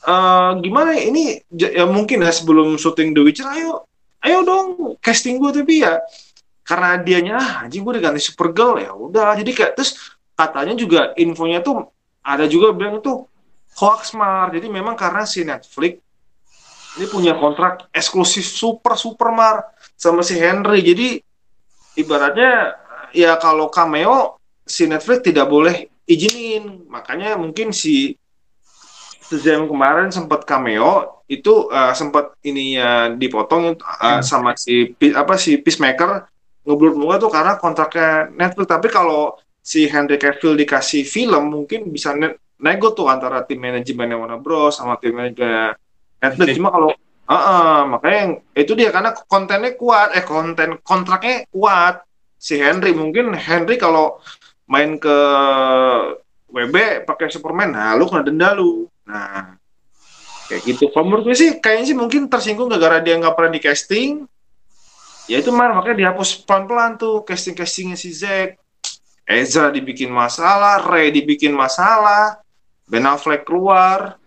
eh gimana ya, ini ya mungkin ya sebelum syuting The Witcher ayo ayo dong casting gue tapi ya karena dianya ah anjing gue diganti Supergirl. Ya udah jadi kayak terus katanya juga infonya tuh ada juga bilang itu hoax mar jadi memang karena si Netflix ini punya kontrak eksklusif super super mar sama si Henry. Jadi ibaratnya ya kalau cameo si Netflix tidak boleh izinin. Makanya mungkin si Shazam kemarin sempat cameo itu uh, sempat ininya dipotong uh, sama si apa si Peacemaker ngeblur muka tuh karena kontraknya Netflix. Tapi kalau si Henry Cavill dikasih film mungkin bisa ne- nego tuh antara tim manajemennya Warner Bros. sama tim manajemen Netflix. Cuma kalau Heeh, makanya yang- itu dia karena kontennya kuat eh konten kontraknya kuat si Henry. Mungkin Henry kalau main ke WB pakai Superman nah lu kena denda lu. Nah kayak gitu. Kalau menurut gue sih kayaknya sih mungkin tersinggung gara-gara dia nggak pernah di casting ya itu mar makanya dihapus pelan-pelan tuh casting-castingnya si Zack Ezra dibikin masalah Ray dibikin masalah Ben Affleck keluar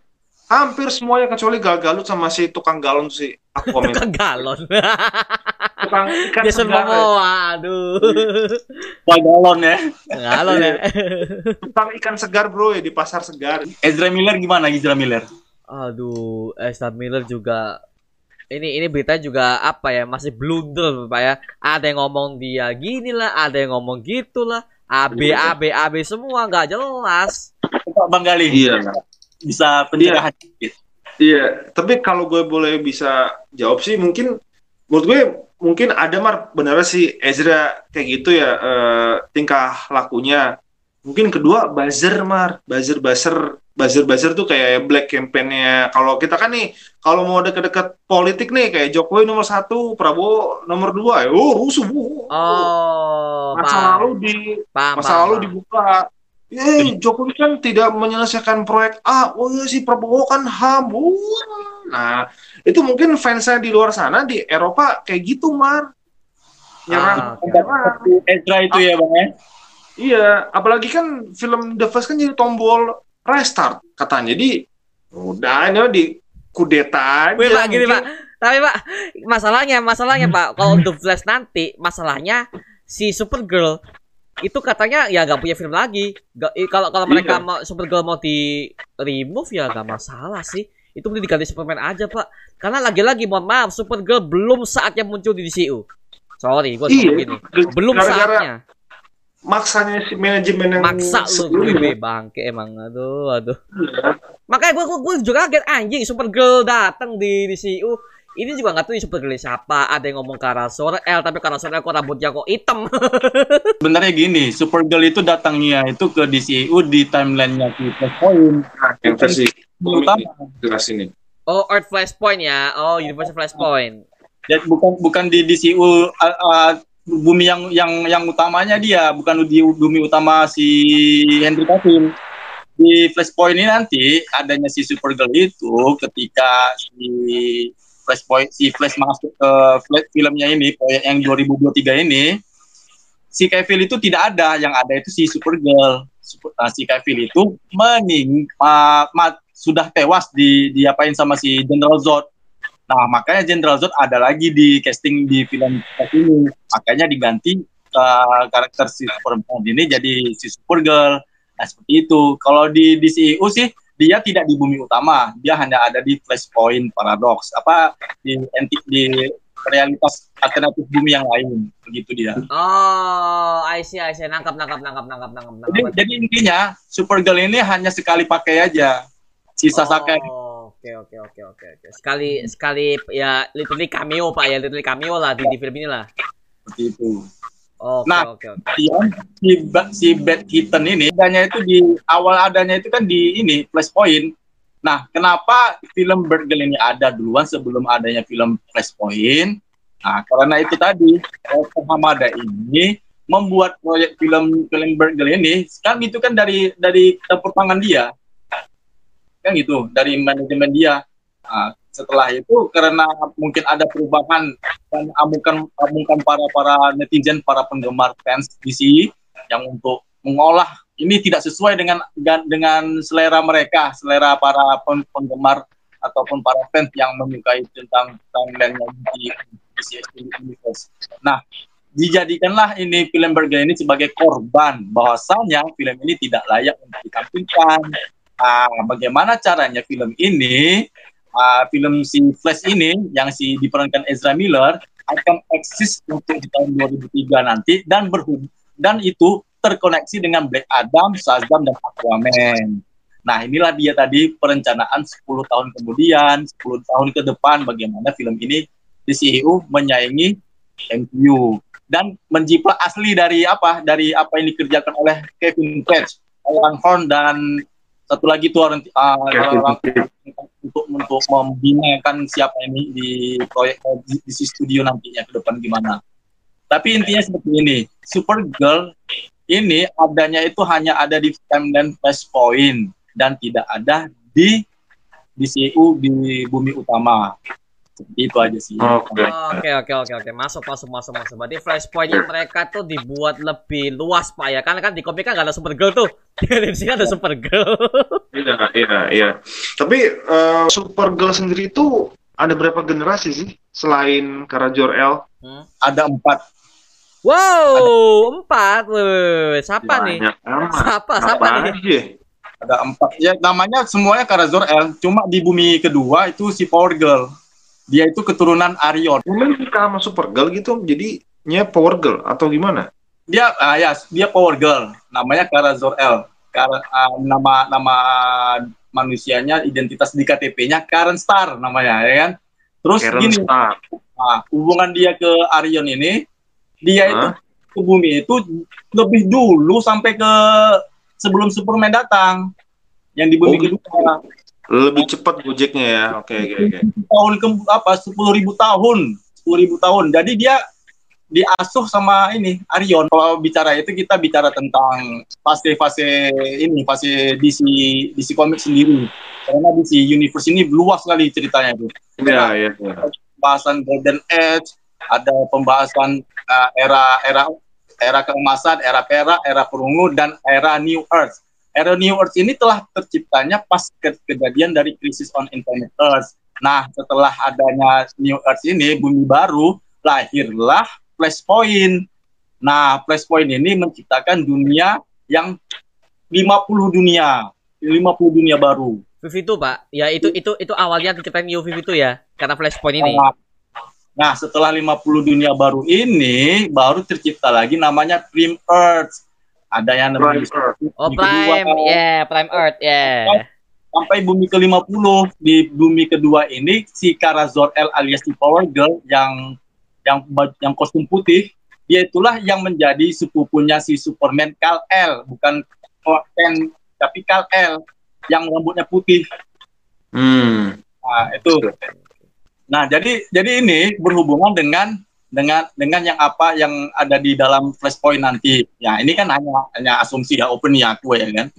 hampir semuanya kecuali Gal Gadot sama si tukang galon si Aquaman Tukang galon. tukang ikan Jason segar Momoa, aduh. Wah, galon ya. Galon ya. tukang ikan segar bro ya di pasar segar Ezra Miller gimana Ezra Miller? Aduh, Ezra Miller juga ini ini berita juga apa ya masih blunder Pak ya. Ada yang ngomong dia gini lah, ada yang ngomong gitulah. AB Iya. AB AB semua nggak jelas. Pak Bang Gali Iya. bisa penjelasan sedikit. Iya, tapi kalau gue boleh bisa jawab sih mungkin menurut gue mungkin ada mar benar sih Ezra kayak gitu ya eh, tingkah lakunya. Mungkin kedua buzzer mar, buzzer buzzer buzzer buzzer tuh kayak black campaign-nya. Kalau kita kan nih kalau mau deket-deket politik nih kayak Jokowi nomor satu, Prabowo nomor dua, ya, oh rusuh. Oh, masa paham. lalu di Paham, masa paham, lalu dibuka. Eh, Jokowi kan tidak menyelesaikan proyek A. Oh iya si Prabowo kan HAM. Wah. Nah, itu mungkin fansnya di luar sana di Eropa kayak gitu, Mar. Nyerang. Ah, nyerang. Ezra itu ya Bang ya. Iya, apalagi kan film The Flash kan jadi tombol restart katanya. Jadi udah ini di kudeta aja. Wih, Pak, gini. Pak. Tapi Pak, masalahnya, masalahnya Pak, kalau The Flash nanti, masalahnya si Supergirl itu katanya ya nggak punya film lagi. Kalau kalau mereka Iya. mau Supergirl mau di remove ya nggak masalah sih. Itu boleh diganti Superman aja Pak. Karena lagi-lagi mohon maaf, Supergirl belum saatnya muncul di DCU. Sorry, gue Iya, gini. Belum gara-gara saatnya. Maksanya si manajemen yang Maksa lu gue bangke emang. Aduh, aduh. Iya. Makanya gue gue juga kaget anjing Supergirl datang di di CU. Ini juga nggak tahu ini Supergirl siapa. Ada yang ngomong Kara L tapi Kara L kok rambutnya kok hitam. Sebenarnya gini, Supergirl itu datangnya itu ke DCU di timelinenya si Flashpoint. Nah, yang versi Utama. jelas ini. oh, Earth Flashpoint ya. Oh, Universal Flashpoint. Dan bukan bukan di DCU uh, uh, bumi yang yang yang utamanya dia, bukan di bumi utama si Henry Cavill. Di Flashpoint ini nanti adanya si Supergirl itu ketika si Flashpoint si Flash masuk ke Flash filmnya ini proyek yang 2023 ini si Cavill itu tidak ada, yang ada itu si Supergirl. Super- nah, si Cavill itu mening ma- ma- sudah tewas di diapain sama si General Zod. Nah, makanya General Zod ada lagi di casting di film ini. Makanya diganti uh, karakter si Superman ini jadi si Supergirl. Nah, seperti itu. Kalau di DCU sih dia tidak di bumi utama, dia hanya ada di Flashpoint Paradox. Apa di enti- di realitas alternatif bumi yang lain. Begitu dia. Oh, I see, I see. Nangkap, nangkap, nangkap, nangkap, nangkap, Jadi, nangkap. jadi intinya Supergirl ini hanya sekali pakai aja. Sisa sakai Oh, Oke, oke, oke, oke, oke. Sekali, sekali ya literally cameo pak ya, literally cameo lah di, di film ini lah. seperti itu. Oke, Nah. oke, oke. Si si Bad Kitten ini adanya itu di awal adanya itu kan di ini Flashpoint. Nah, kenapa film Birdgirl ini ada duluan sebelum adanya film Flashpoint? Nah, karena itu tadi Walter Hamada ini membuat proyek film film Birdgirl ini kan itu kan dari dari campur tangan dia. Kan gitu, dari manajemen dia. Nah, setelah itu karena mungkin ada perubahan dan amukan amukan para para netizen para penggemar fans DC yang untuk mengolah ini tidak sesuai dengan dengan, selera mereka selera para pen- penggemar ataupun para fans yang menyukai tentang timeline di DC Universe. Nah, dijadikanlah ini film Birdgirl ini sebagai korban bahwasanya film ini tidak layak untuk ditampilkan. Nah, bagaimana caranya film ini uh, film si Flash ini yang si diperankan Ezra Miller akan eksis untuk di tahun 2003 nanti dan berhub dan itu terkoneksi dengan Black Adam, Shazam dan Aquaman. Nah, inilah dia tadi perencanaan 10 tahun kemudian, 10 tahun ke depan bagaimana film ini di CEU menyaingi MCU dan menjiplak asli dari apa? Dari apa yang dikerjakan oleh Kevin Feige, Alan Horn dan satu lagi tuh orang uh, untuk untuk membinakan siapa ini di proyek di, di si studio nantinya ke depan gimana. Tapi intinya seperti ini, Supergirl ini adanya itu hanya ada di timeline Flashpoint dan tidak ada di DCU di bumi utama. Seperti itu aja sih. Oke. Oke oke oke oke masuk masuk masuk masuk. Berarti flashpointnya mereka tuh dibuat lebih luas pak ya. Karena kan di komik kan gak ada Supergirl tuh. di sini ada Supergirl. Iya, iya, iya. Tapi eh, Supergirl sendiri itu ada berapa generasi sih selain Kara Jor-El? Hmm. Ada empat. Wow empat. Wih, siapa nih? Banyak amat. Siapa siapa Apa nih? aja? Ada empat. Ya namanya semuanya Karazor L. Cuma di bumi kedua itu si Power Girl. Dia itu keturunan Arion. Mungkin suka sama Supergirl gitu, jadinya Power Girl atau gimana? Dia ah ya, dia Power Girl. Namanya Kara Zor-El. Kara, ah, nama nama manusianya identitas di KTP-nya Karen Star namanya ya kan. Terus Karen gini, Starr. nah, hubungan dia ke Arion ini, dia itu Hah? ke bumi itu lebih dulu sampai ke sebelum Superman datang. Yang di bumi Oh, gitu. Lebih cepat gojeknya ya. Oke, oke, oke. tahun ke apa sepuluh ribu tahun sepuluh ribu tahun jadi dia diasuh sama ini Arion kalau bicara itu kita bicara tentang fase-fase ini fase DC DC komik sendiri karena DC universe ini luas sekali ceritanya itu Iya, iya. iya. pembahasan Golden Age ada pembahasan uh, era era era keemasan era perak era perunggu dan era New Earth era New Earth ini telah terciptanya pas ke- kejadian dari krisis on Infinite Earth Nah, setelah adanya New Earth ini, bumi baru, lahirlah Flashpoint. Nah, Flashpoint ini menciptakan dunia yang 50 dunia, 50 dunia baru. Vivi itu pak, ya itu itu itu awalnya diceritain New Vivi itu ya, karena Flashpoint ini. Nah, Nah, setelah 50 dunia baru ini, baru tercipta lagi namanya Prime Earth. Ada yang Prime namanya Earth. Oh Prime, kedua. ya Prime Earth, ya. sampai bumi ke-50 di bumi kedua ini si Kara Zor-El alias si Power Girl yang yang yang kostum putih dia itulah yang menjadi sepupunya si Superman Kal-El bukan Clark Kent tapi Kal-El yang rambutnya putih Hmm. nah itu nah jadi jadi ini berhubungan dengan dengan dengan yang apa yang ada di dalam flashpoint nanti ya ini kan hanya hanya asumsi ya open ya aku ya kan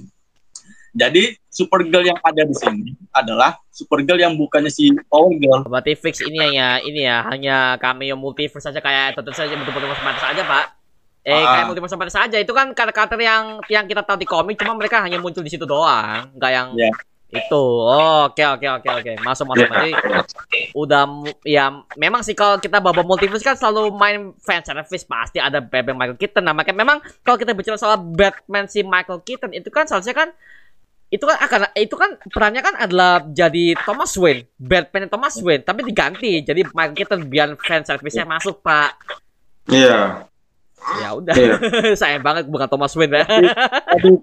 jadi Supergirl yang ada di sini adalah Supergirl yang bukannya si Power Girl. Berarti fix ini ya, ini ya hanya cameo multiverse saja kayak tentu saja bentuk multiverse Spider saja pak. Eh Ah. kayak multiverse Spider saja itu kan karakter yang yang kita tahu di komik, cuma mereka hanya muncul di situ doang, nggak yang Iya. Itu. Oke oke oke oke, masuk masuk. Berarti udah ya memang sih kalau kita bawa multiverse kan selalu main fan service pasti ada Batman Michael Keaton. Nah makanya memang kalau kita bicara soal Batman si Michael Keaton itu kan seharusnya kan itu kan akan itu kan perannya kan adalah jadi Thomas Wayne, Batman Thomas Wayne, tapi diganti jadi Michael Keaton biar fan service-nya masuk pak. Iya. Ya udah, Iya. sayang banget bukan Thomas Wayne. ya.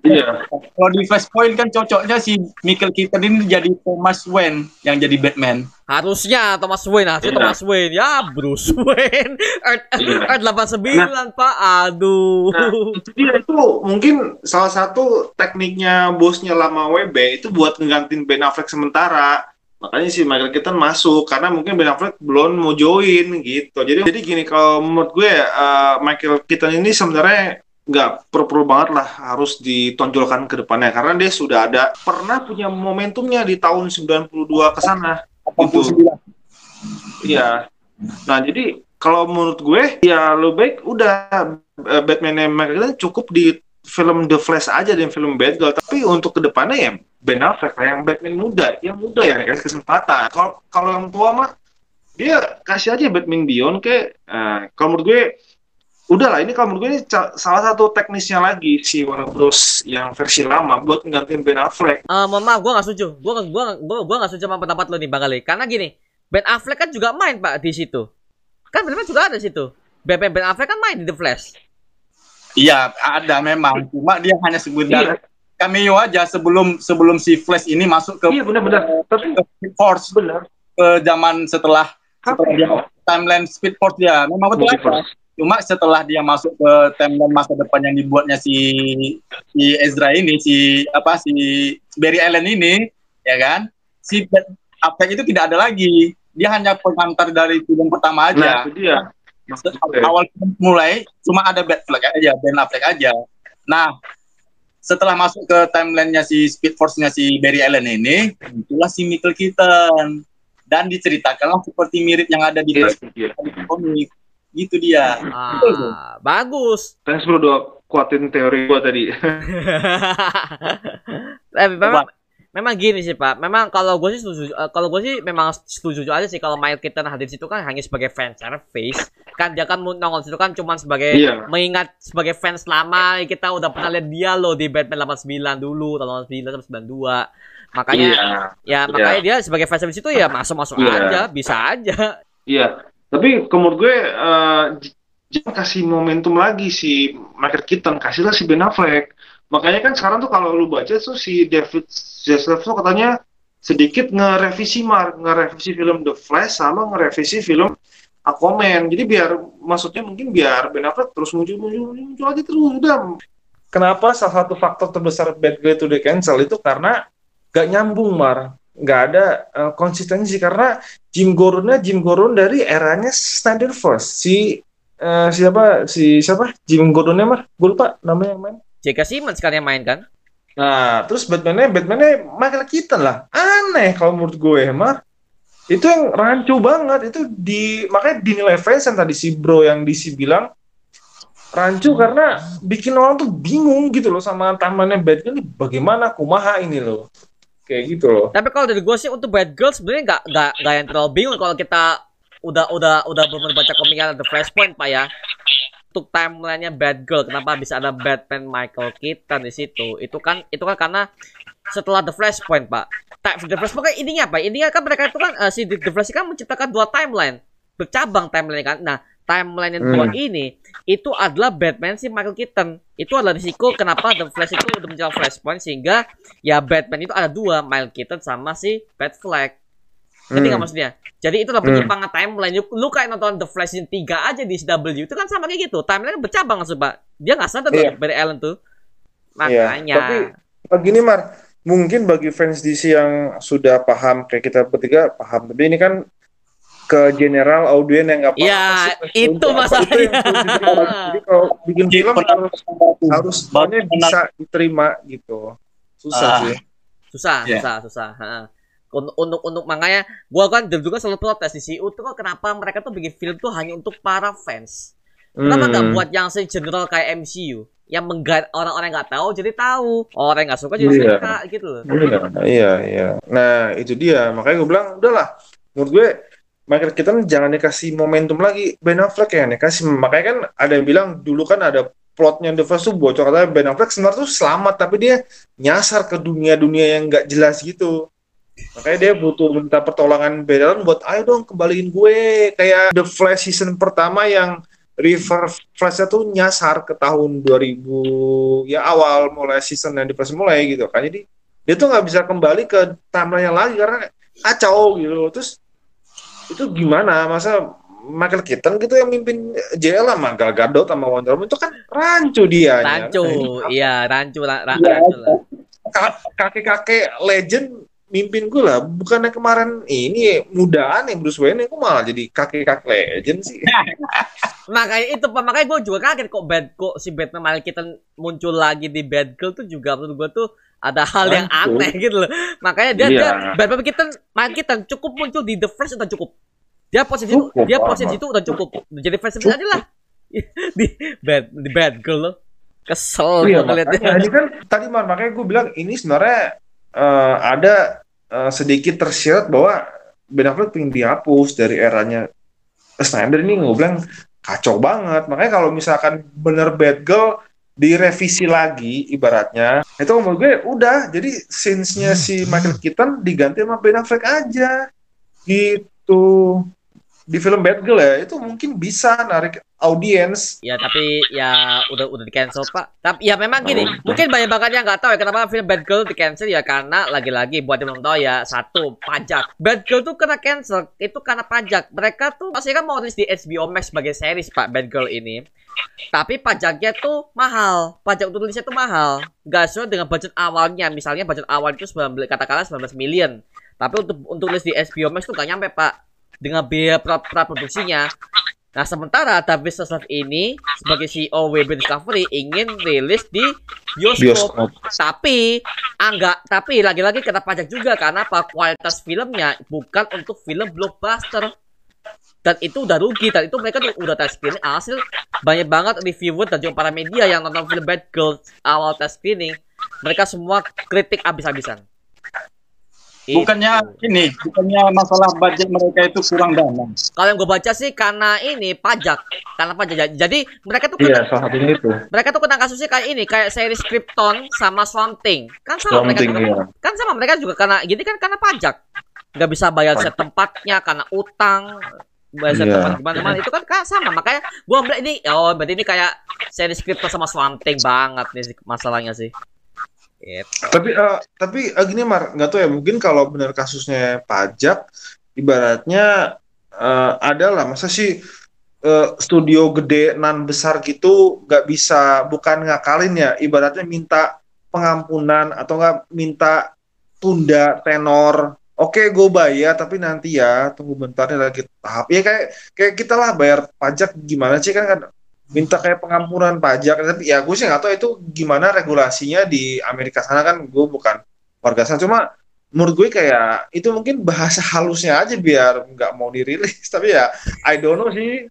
Iya. Kalau di Flashpoint kan cocoknya si Michael Keaton ini jadi Thomas Wayne yang jadi Batman. Harusnya Thomas Wayne, harusnya Iya. Thomas Wayne. Ya Bruce Wayne, Earth, Iya. Earth 89 pak, aduh. Nah, itu dia itu mungkin salah satu tekniknya bosnya lama WB itu buat ngegantiin Ben Affleck sementara. Makanya si Michael Keaton masuk karena mungkin Ben Affleck belum mau join gitu. Jadi jadi gini kalau menurut gue eh, Michael Keaton ini sebenarnya nggak perlu banget lah harus ditonjolkan ke depannya karena dia sudah ada pernah punya momentumnya di tahun 92 ke sana. 89. Iya. Nah, jadi kalau menurut gue ya lo baik udah eh, Batman yang Michael Keaton cukup di film The Flash aja dan film Batgirl. Tapi untuk ke depannya ya Ben Affleck yang Batman muda, yang muda ya kasih kesempatan. Kalau kalau yang tua mah dia kasih aja Batman Beyond ke. eh, kalau menurut gue udah lah ini kalau menurut gue ini salah satu teknisnya lagi si Warner Bros yang versi lama buat nggantiin Ben Affleck. Eh, mohon maaf, gue gak setuju. Gue gua, gua gak setuju sama pendapat lo nih, Bang Ali. Karena gini, Ben Affleck kan juga main, Pak, di situ. Kan benar juga ada di situ. Ben, Ben Affleck kan main di The Flash. Iya, ada memang. Cuma dia hanya Iya. sekedar cameo aja sebelum sebelum si Flash ini masuk ke Iya benar-benar. Tapi ke Speed Force benar. ke zaman setelah setelah dia timeline Speed Force dia. Memang betul. Multiverse. Cuma setelah dia masuk ke timeline masa depan yang dibuatnya si si Ezra ini, si apa si Barry Allen ini, ya kan? Si Affleck itu tidak ada lagi. Dia hanya pengantar dari film pertama Nah, aja. itu dia. Maksud gue. awal mulai cuma ada Ben Affleck aja, Ben Affleck aja. Nah, setelah masuk ke timelinenya si Speed Force-nya si Barry Allen ini, itulah si Michael Keaton. Dan diceritakanlah seperti mirip yang ada di Iya, iya. di komik. Gitu dia. Ah, bagus. Thanks bro udah kuatin teori gua tadi. Tapi memang, memang gini sih Pak. Memang kalau gue sih setuju. eh, kalau gue sih memang setuju aja sih kalau Michael Keaton hadir di situ kan hanya sebagai fan service. Kan dia kan nongol situ kan cuman sebagai Iya. mengingat sebagai fans lama kita udah pernah lihat dia loh di Batman 89 dulu tahun 89 sampai 92. Makanya Iya. ya makanya dia sebagai fan service itu ya masuk-masuk Iya. aja, bisa aja. Iya, tapi kalau menurut gue eh, j- jangan kasih momentum lagi si Michael Keaton, kasihlah si Ben Affleck. Makanya kan sekarang tuh kalau lu baca tuh si David Zaslav tuh katanya sedikit ngerevisi mar, ngerevisi film The Flash sama ngerevisi film Aquaman. Jadi biar maksudnya mungkin biar Ben Affleck terus muncul muncul muncul, muncul lagi terus udah. Kenapa salah satu faktor terbesar Batgirl itu di cancel itu karena gak nyambung mar, nggak ada eh, konsistensi karena Jim Gordonnya Jim Gordon dari eranya Snyder First si eh, siapa si siapa Jim Gordonnya mar gue lupa namanya yang main J.K. Simmons kan yang main kan? Nah terus Batman-nya Batman-nya Michael Keaton lah. Aneh kalau menurut gue mar itu yang rancu banget. Itu di makanya dinilai fans yang tadi si bro yang DC bilang rancu karena bikin orang tuh bingung gitu loh sama tamannya Batman ini. Bagaimana kumaha ini loh? Kayak gitu loh. Tapi kalau dari gue sih untuk Bad Girl sebenarnya nggak nggak nggak yang terlalu bingung kalau kita udah udah udah benar baca komiknya The Flashpoint pak ya. Untuk timelinenya Bad Girl, kenapa bisa ada Batman Michael Keaton di situ? Itu kan itu kan karena setelah The Flashpoint pak. Ta- The Flashpoint kan intinya apa? Intinya kan mereka itu kan eh, si The Flash kan menciptakan dua timeline, bercabang timeline kan. Nah timeline yang dua Hmm. ini itu adalah Batman si Michael Keaton. Itu adalah risiko kenapa The Flash itu udah menjadi Flashpoint sehingga ya Batman itu ada dua, Michael Keaton sama si Batfleck. Jadi nggak Hmm. maksudnya? Jadi itu adalah penyimpangan timeline. Lu, lu kayak nonton The Flash yang 3 aja di CW itu kan sama kayak gitu. Timeline kan bercabang langsung, Pak. Dia nggak sadar tuh Iya. Barry Allen tuh. Iya, Makanya. tapi begini Mar, mungkin bagi fans DC yang sudah paham kayak kita bertiga paham, tapi ini kan ke general audien yang nggak paham. Iya, pasti- itu untuk apa masalahnya. itu yang dipahami. Jadi kalau bikin film harus harus semuanya Bagaimana- bisa diterima gitu. Susah Ah. sih. susah, Iya. susah, susah. Heeh. Untuk, untuk untuk makanya gua kan juga selalu protes di CU tuh kok kenapa mereka tuh bikin film tuh hanya untuk para fans. Kenapa nggak Hmm. buat yang general kayak MCU yang menggait orang-orang yang nggak tahu jadi tahu, orang yang nggak suka jadi Iya. suka gitu loh. Iya, iya, iya. Nah, itu dia. Makanya gue bilang, udahlah. Menurut gue, Michael Keaton jangan dikasih momentum lagi. Ben Affleck yang dikasih. Makanya kan ada yang bilang, dulu kan ada plotnya The Flash tuh bocor. Katanya Ben Affleck sebenarnya tuh selamat, tapi dia nyasar ke dunia-dunia yang nggak jelas gitu. Makanya dia butuh minta pertolongan Affleck buat, ayo dong kembaliin gue. Kayak The Flash season pertama yang River Flash-nya tuh nyasar ke tahun 2000 ya awal mulai season yang di Flash mulai gitu kan jadi dia tuh nggak bisa kembali ke timeline lagi karena kacau gitu terus itu gimana masa Michael Keaton gitu yang mimpin JL sama Gal Gadot sama Wonder Woman itu kan rancu dia Rancu, iya rancu, ra- ra- Iya. rancu lah. kakek-kakek legend mimpin gue lah bukannya kemarin ini mudaan yang Bruce Wayne kok malah jadi kakek-kakek legend sih Makanya itu makanya gue juga kaget kok bad kok si Batman Michael Keaton muncul lagi di Bad Girl tuh juga menurut gue tuh ada hal yang aneh gitu loh. Makanya dia, Iya. dia Batman Keaton Michael Keaton cukup muncul di The Flash udah cukup. Dia posisi itu, Cukup, dia Pak. posisi itu udah cukup. Jadi fans aja lah. di Bad di Bad Girl loh. Kesel Iya, gue ngeliatnya. ini kan tadi makanya gue bilang ini sebenarnya eh, ada eh, sedikit tersirat bahwa Ben Affleck pengen dihapus dari eranya Snyder ini gue bilang kacau banget. Makanya kalau misalkan bener Bad Girl direvisi lagi ibaratnya itu menurut gue udah. Jadi scenes-nya si Michael Keaton diganti sama Ben Affleck aja. Gitu di film Bad Girl ya itu mungkin bisa narik audiens Ya tapi ya udah udah di cancel pak. Tapi ya memang gini, mungkin banyak banget yang nggak tahu ya kenapa film Bad Girl di cancel ya karena lagi-lagi buat yang belum tahu ya satu pajak. Bad Girl tuh kena cancel itu karena pajak. Mereka tuh pasti kan mau rilis di HBO Max sebagai series pak Bad Girl ini. Tapi pajaknya tuh mahal. Pajak untuk rilisnya tuh mahal. Gak sesuai dengan budget awalnya. Misalnya budget awal itu 19, katakanlah 19 million. Tapi untuk untuk rilis di HBO Max tuh gak nyampe pak. Dengan biaya pra, pra produksinya. Nah sementara David Zaslav ini sebagai CEO WB Discovery ingin rilis di bioskop. bioskop Tapi enggak, tapi lagi-lagi kena pajak juga karena apa? Kualitas filmnya bukan untuk film blockbuster. Dan itu udah rugi dan itu mereka tuh udah tes screening hasil banyak banget reviewer dan juga para media yang nonton film Bad Girls awal tes screening mereka semua kritik abis-abisan. Bukannya ini, bukannya masalah budget mereka itu kurang dana. Kalau yang gue baca sih karena ini pajak, karena pajak. Jadi mereka tuh Iya, kena, salah satunya itu. mereka tuh kena kasusnya kayak ini, kayak series Krypton sama Swamp Thing. Kan sama mereka Something, juga, iya. kan sama mereka juga karena gini kan karena pajak. Nggak bisa bayar set tempatnya karena utang. Iya. tempat gimana-mana itu kan, kan sama. Makanya gua ambil ini, oh berarti ini kayak series Krypton sama Swamp Thing banget nih masalahnya sih. Gitu. Tapi eh, tapi eh, gini Mar, nggak tahu ya mungkin kalau benar kasusnya pajak, ibaratnya eh, ada lah masa sih eh, studio gede nan besar gitu nggak bisa bukan ngakalin ya, ibaratnya minta pengampunan atau nggak minta tunda tenor. Oke, gue bayar tapi nanti ya tunggu bentar lagi tahap. Ya kayak kayak kita lah bayar pajak gimana sih kan kan minta kayak pengampunan pajak tapi ya gue sih nggak tahu itu gimana regulasinya di Amerika sana kan gue bukan warga sana cuma menurut gue kayak itu mungkin bahasa halusnya aja biar nggak mau dirilis tapi ya I don't know sih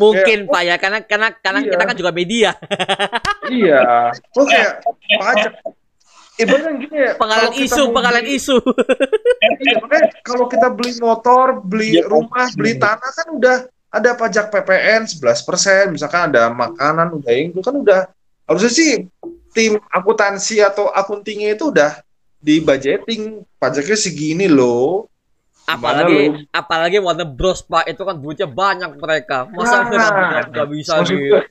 Mungkin Pak ya karena karena karena Iya. kita kan juga media. iya lo kayak pajak ibaratnya gini ya Pengalian kita isu, pengalian beli- isu. iya, makanya kalau kita beli motor beli Iya. rumah beli tanah kan udah ada pajak PPN 11%, misalkan ada makanan udah itu kan udah harusnya sih tim akuntansi atau akuntingnya itu udah di budgeting pajaknya segini loh. apalagi Gimana apalagi Warner Bros Pak itu kan duitnya banyak mereka masa Nah, nggak bisa maksud di gue,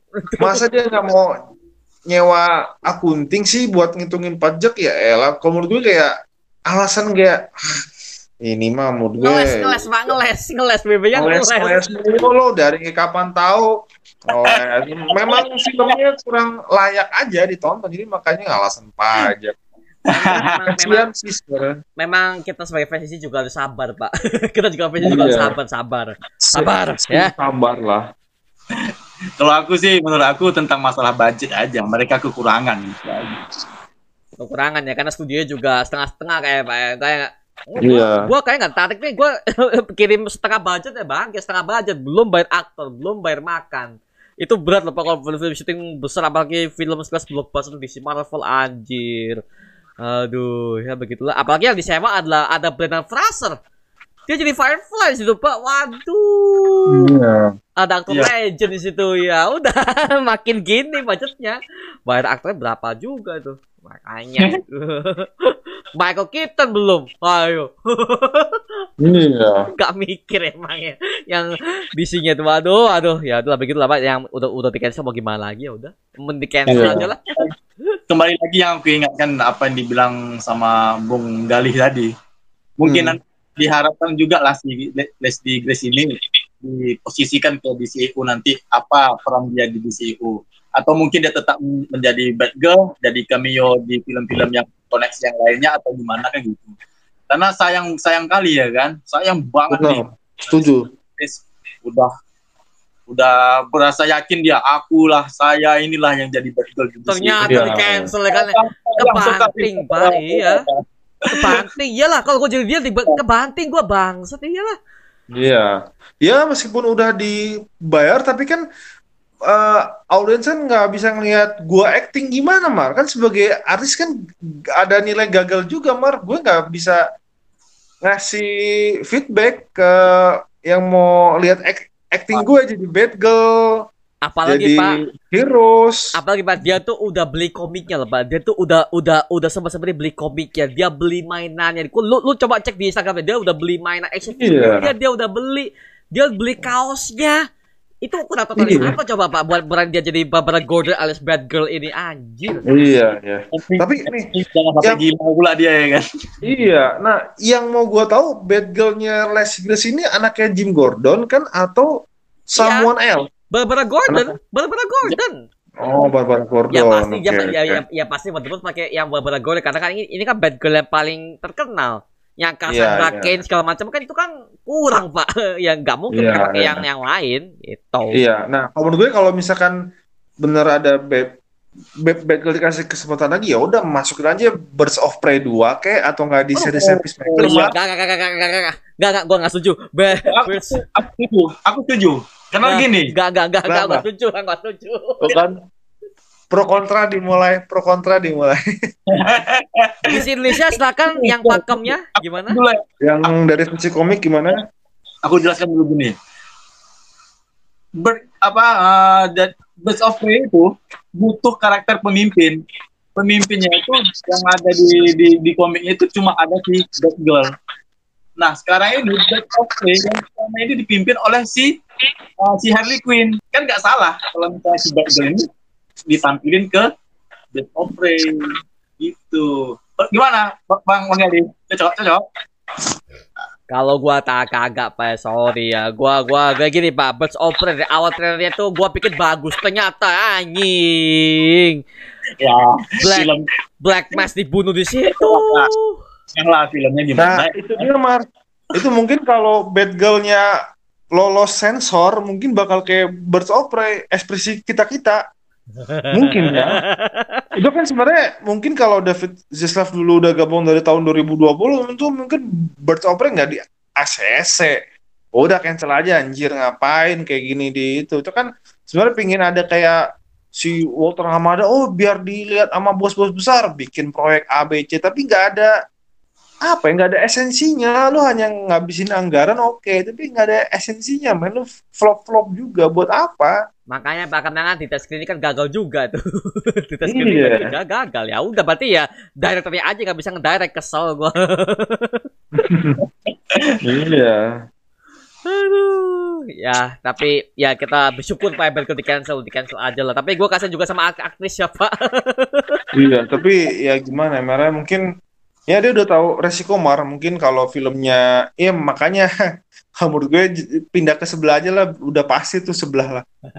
Masa dia nggak mau nyewa akunting sih buat ngitungin pajak ya elah. Kalau menurut gue kayak alasan kayak "Ah, ini mah menurut gue ngeles ngeles Pak ngeles ngeles BB-nya ngeles ngeles mulu lo dari kapan tahu ngeles. memang filmnya kurang layak aja ditonton jadi makanya alasan pajak memang, memang, memang kita sebagai fans sih juga harus sabar Pak kita juga fans juga harus Iya. sabar sabar Sabar, ya. sabar lah Kalau aku sih, menurut aku tentang masalah budget aja, mereka kekurangan. kekurangan ya karena studio juga setengah-setengah kayak Pak ya. Iya. Gua kayak nggak tarik nih, gua kirim setengah budget ya bang, ya setengah budget, belum bayar aktor, belum bayar makan. Itu berat loh kalau film syuting besar apalagi film kelas blockbuster di Marvel anjir. Aduh, ya begitulah. Apalagi yang disewa adalah ada Brendan Fraser. Dia jadi Firefly di situ, Pak. Waduh. iya Ada aktor Iya. legend di situ. Ya udah, makin gini budgetnya. Bayar aktornya berapa juga tuh. Makanya. Michael Keaton belum. Ayo. iya Gak mikir emang ya. Yang bisinya tuh aduh, aduh. Ya udah begitu lah Pak. Yang udah udah di cancel mau gimana lagi ya udah. Mending di cancel Iya. aja lah. Kembali lagi yang aku ingatkan apa yang dibilang sama Bung Galih tadi. Mungkin Hmm. nanti diharapkan juga lah si Le- Leslie Grace ini diposisikan ke DCU nanti apa peran dia di DCU atau mungkin dia tetap menjadi bad girl jadi cameo di film-film yang koneksi yang lainnya atau gimana kan gitu karena sayang sayang kali ya kan sayang banget nih benar setuju Chris udah udah berasa yakin dia akulah saya inilah yang jadi bad girl DCU. Ternyata Iya. di cancel ya kan. Kebanting, Pak. Iya. Kebanting. Iyalah kalau gue jadi dia di kebanting gue bangsat iyalah. Iya, ya meskipun udah dibayar tapi kan eh audiens kan nggak bisa ngelihat gua acting gimana Mar kan sebagai artis kan ada nilai gagal juga Mar gue nggak bisa ngasih feedback ke yang mau lihat act- acting gue jadi bad girl Apalagi jadi Pak, heroes apalagi Pak dia tuh udah beli komiknya loh Pak. Dia tuh udah udah udah sempat sempat beli komiknya. Dia beli mainannya. Lu lu coba cek di Instagramnya dia udah beli mainan action Iya. figure dia dia udah beli dia beli kaosnya. Itu kenapa tulis Iya. apa coba Pak buat brand dia jadi Barbara Gordon alias Bad Girl ini anjir. iya ya Tapi nih, jangan sampai yang- gila pula dia ya kan Iya, nah yang mau gua tahu bad girl-nya Leslie Grace ini anaknya Jim Gordon kan atau someone else? Barbara Gordon, Barbara Gordon. Oh, Barbara Gordon. Ya pasti oke, ya, ya, oke. ya, ya pasti teman-teman pakai yang Barbara Gordon karena kan ini, ini kan bad girl yang paling terkenal. Yang Cassandra Iya, iya. Cain segala macam kan itu kan kurang pak. ya nggak mungkin Iya, kita pakai iya. yang yang lain gitu. Iya, nah kalau menurut gue kalau misalkan bener ada bad bad, bad girl dikasih kesempatan lagi ya udah masukin aja Birds of Prey 2 kayak atau nggak di Oh, series oh, Peacemaker Iya, Mar? gak, gak, gak, gak, gak, gak, gak, gak, gak, gue gak setuju. Be- aku, Birds- aku setuju aku setuju karena gini Gak, gak, gak, gak, Kenapa? gak setuju, gak setuju. Kan pro kontra dimulai, pro kontra dimulai. Di Indonesia silakan yang pakemnya gimana? Ya, Yang dari sisi komik gimana? aku jelaskan dulu gini. Ber, apa uh, that Birds of Prey itu butuh karakter pemimpin. Pemimpinnya itu yang ada di di, di komiknya itu cuma ada si Batgirl. Nah sekarang ini Birds of Prey yang selama ini dipimpin oleh si uh, si Harley Quinn. Kan nggak salah kalau misalnya si Batgirl ini ditampilin ke Birds of Prey gitu. Gimana Bang Bang Yadi? Cocok cocok. Kalau gua tak kagak pak, sorry ya. Gua gua gak gini pak. Birds of Prey dari awal trailernya tuh gua pikir bagus, ternyata anjing. Ya, Black film Black Mass dibunuh di situ. yang lah filmnya Nah, gimana? itu dia Mar. Itu mungkin kalau Batgirl-nya lolos sensor, mungkin bakal kayak Birds of Prey, ekspresi kita-kita. Mungkin ya. Itu kan sebenarnya mungkin kalau David Zaslav dulu udah gabung dari tahun 2020, itu mungkin Birds of nggak di ACC. Udah cancel aja anjir ngapain kayak gini di itu. Itu kan sebenarnya pingin ada kayak si Walter Hamada, oh biar dilihat sama bos-bos besar bikin proyek ABC, tapi nggak ada apa ya nggak ada esensinya lu hanya ngabisin anggaran oke tapi nggak ada esensinya main lu flop flop juga buat apa Makanya belakangan di tes klinik kan gagal juga tuh. di tes Iya. klinik juga gagal ya. Udah berarti ya direkturnya aja nggak bisa ngedirect kesel gua. iya Aduh. Ya, tapi ya kita bersyukur Pak Berkel di cancel, di cancel aja lah. Tapi gua kasihan juga sama akt- aktris siapa. iya tapi ya gimana Mara mungkin ya dia udah tahu resiko Mar mungkin kalau filmnya ya makanya menurut gue pindah ke sebelah aja lah udah pasti tuh sebelah lah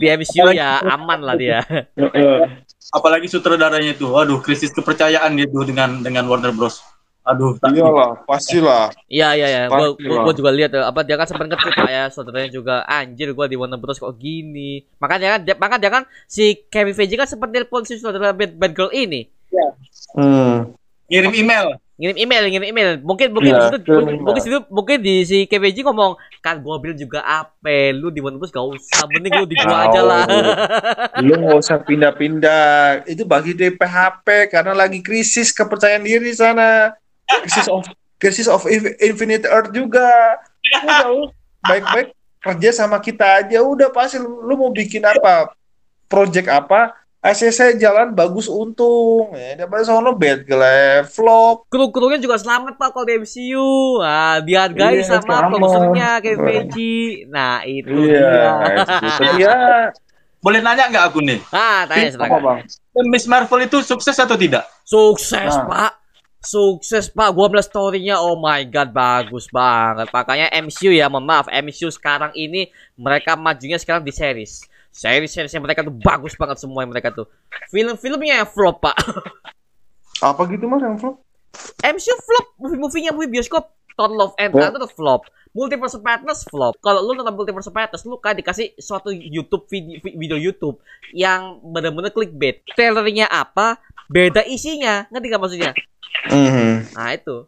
di MCU ya aman lah dia. Apalagi sutradaranya itu, waduh krisis kepercayaan dia tuh dengan dengan Warner Bros. Aduh, tak- iyalah pastilah Iya iya iya, gua, Pasti gua, lah. gua juga lihat eh, apa dia kan sempat nge-tweet Pak, ya saudaranya juga anjir gua di Warner Bros kok gini. Makanya kan dia, makanya dia kan si Kevin Feige kan sempat telepon si saudara Bad, Bad Girl ini. hmm. ngirim email. Ngirim email, ngirim email. Mungkin mungkin di situ kirim mungkin, mungkin situ mungkin di si Feige ngomong kan gua bilang juga apa? Lu di Bros gak usah. Mending lu di gua aja lah. lu nggak usah pindah-pindah. Itu bagi dia PHP karena lagi krisis kepercayaan diri di sana. Krisis of krisis of Inf- Infinite Earth juga. Udah baik-baik kerja sama kita aja. Udah pasti lu, lu mau bikin apa? Project apa ACC jalan bagus untung ya daripada sono bad gelap flop Kru-krunya juga selamat Pak kalau di MCU. Ah, dihargai Iya, sama selamat. produsernya Kevin Feige. Nah, itu iya dia. tapi ya Boleh nanya nggak aku nih? Ah, tanya apa silakan. bang Miss Marvel itu sukses atau tidak? Sukses, Nah. Pak. Sukses, Pak. Gua melihat story-nya, oh my god, bagus banget. Makanya MCU ya, mohon maaf, MCU sekarang ini mereka majunya sekarang di series. Series-seriesnya mereka tuh bagus banget semua yang mereka tuh. Film-filmnya yang flop, Pak. apa gitu mas yang flop MCU flop, movie-movie-nya movie bioskop. Thor Love and Thunder tuh flop. Multiverse of Madness flop. Kalau lu nonton Multiverse of Madness, lu kan dikasih suatu YouTube video, video YouTube yang bener-bener clickbait. Trailernya apa, beda isinya. Ngerti gak maksudnya? Mhm. Nah itu.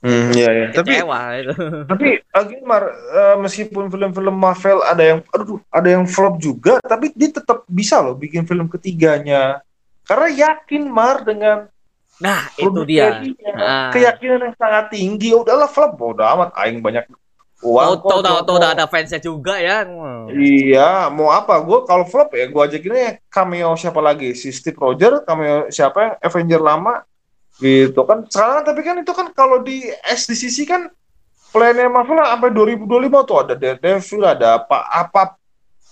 Hmm, iya, iya. Tapi itu. Tapi lagi Mar, eh, meskipun film-film Marvel ada yang aduh, ada yang flop juga, tapi dia tetap bisa loh bikin film ketiganya. Karena yakin Mar dengan Nah, itu dia. Nah. keyakinan yang sangat tinggi. Udahlah flop, bodo amat aing banyak uang Oh, tau, mau- tau, udah ada fansnya juga ya. Iya, mau apa? Gue kalau flop ya, gue ajakinnya cameo siapa lagi? Si Steve Rogers, cameo siapa Avenger lama? Gitu kan. Sekarang tapi kan itu kan kalau di SDCC kan plannya Marvel sampai 2025 tuh ada Daredevil, ada apa apa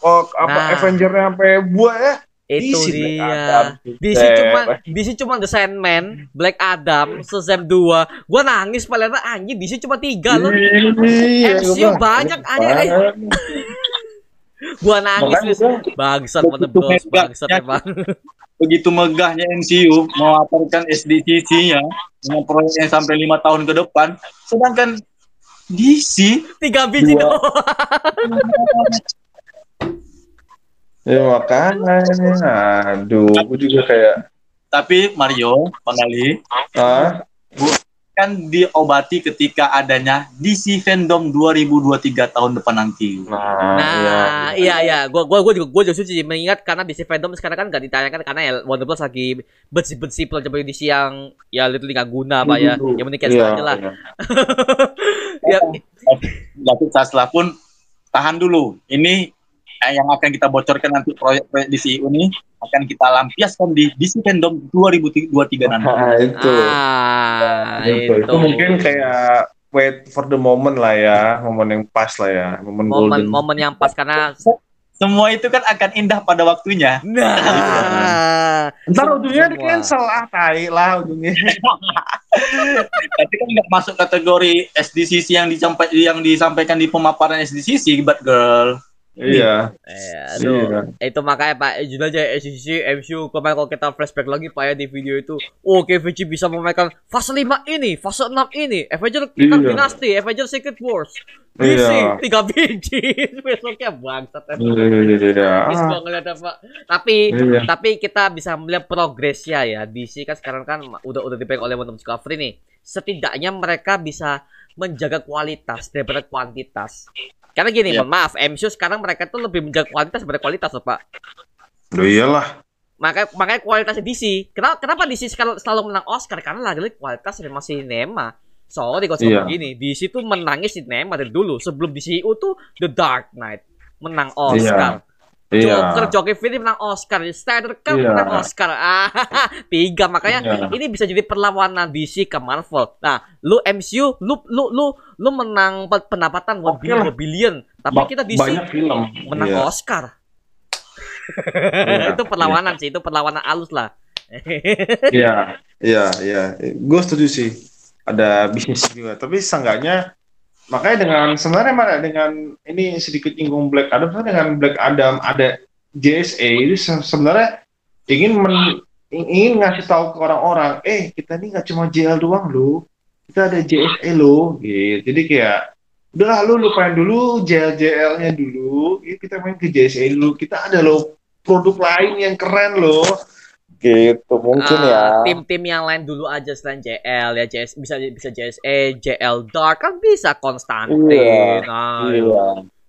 oh, apa Nah. Avenger-nya sampai buah ya. Itu DC, dia. Adam, DC cuma DC cuma The Sandman, Black Adam, Shazam 2. Gua nangis pada anjing DC cuma 3 loh. Iya, MCU banyak, anjing. Gua nangis. Gua- Bangsat megahnya. bangsat emang. Begitu megahnya MCU mewaparkan SDCC-nya dengan proyek yang sampai lima tahun ke depan, sedangkan DC 3 biji Dua. doang. Ya makanya, aduh, gue juga kayak, tapi Mario, Bang Ali, ah, akan diobati ketika adanya DC Fandom 2023 tahun depan nanti. Nah, Nah, iya iya, gua gua gua juga gua juga setuju sih mengingat karena DC Fandom sekarang kan gak ditayangkan karena ya Warner Bros lagi bersih-bersih pelajaran DC yang ya literally gak guna pak ya. Yang penting Iya, aja lah. iya. ya, Tapi Tesla pun tahan dulu. Ini yang akan kita bocorkan nanti proyek-proyek DC ini akan kita lampiaskan di DC Fandom 2023 nanti. Nah, itu. ah, Itu. itu. Itu mungkin kayak wait for the moment lah ya, momen yang pas lah ya, momen, momen golden. momen yang pas karena Semua itu kan akan indah pada waktunya. nah Ntar ujungnya di cancel ah, tai lah ujungnya. Tapi kan nggak masuk kategori SDCC yang disampaikan yang disampaikan di pemaparan SDCC, but girl. Iya. Eh, aduh. Iya. Itu makanya Pak, jujur aja SCC, MCU kemarin kalau kita flashback lagi Pak ya di video itu, oh KVC bisa memainkan fase 5 ini, fase 6 ini, Avenger Iya. Dynasty, Avenger Secret Wars, DC, Iya. tiga biji, besoknya bangsat. Iya. Ah, gua ngeliatnya, Pak. Tapi Iya. tapi kita bisa melihat progresnya ya. DC kan sekarang kan udah udah dipegang oleh Warner Discovery nih. Setidaknya mereka bisa menjaga kualitas daripada kuantitas. Karena gini, mohon maaf, MCU sekarang mereka tuh lebih menjaga kualitas daripada kualitas loh, Pak. Loh iyalah. Makanya makanya kualitasnya DC. Kenapa kenapa DC selalu, selalu menang Oscar? Karena lagi-lagi kualitas animasi sinema. Sorry kalau Iya. begini, DC tuh menangis sinema dari dulu. Sebelum DCU tuh The Dark Knight menang Oscar. Iya. Joker, Joker Phoenix menang Oscar, Snyder Cut Iya. menang Oscar. Ah, tiga makanya Iya. ini bisa jadi perlawanan DC ke Marvel. Nah, lu MCU, lu lu lu lu menang pe- pendapatan 1 Oke billion, lah. 2 billion, tapi Ba- kita DC banyak film menang Iya. Oscar. Iya. itu perlawanan sih, itu perlawanan halus lah. Iya, iya, iya. Gue setuju sih. Ada bisnis juga. Tapi seenggaknya makanya dengan sebenarnya mana dengan ini sedikit inggung Black Adam dengan Black Adam ada JSA itu se- sebenarnya ingin men- ingin ngasih tahu ke orang-orang, eh kita ini nggak cuma JL doang loh, kita ada JSA loh, gitu. Jadi kayak udahlah lu lupain dulu JL JL-nya dulu, ya kita main ke JSA dulu, kita ada loh produk lain yang keren loh, gitu mungkin Ah, ya. Tim-tim yang lain dulu aja selain JL ya, JS, bisa bisa JSA, JL Dark kan bisa Konstantin. Iya, Nah, Iya.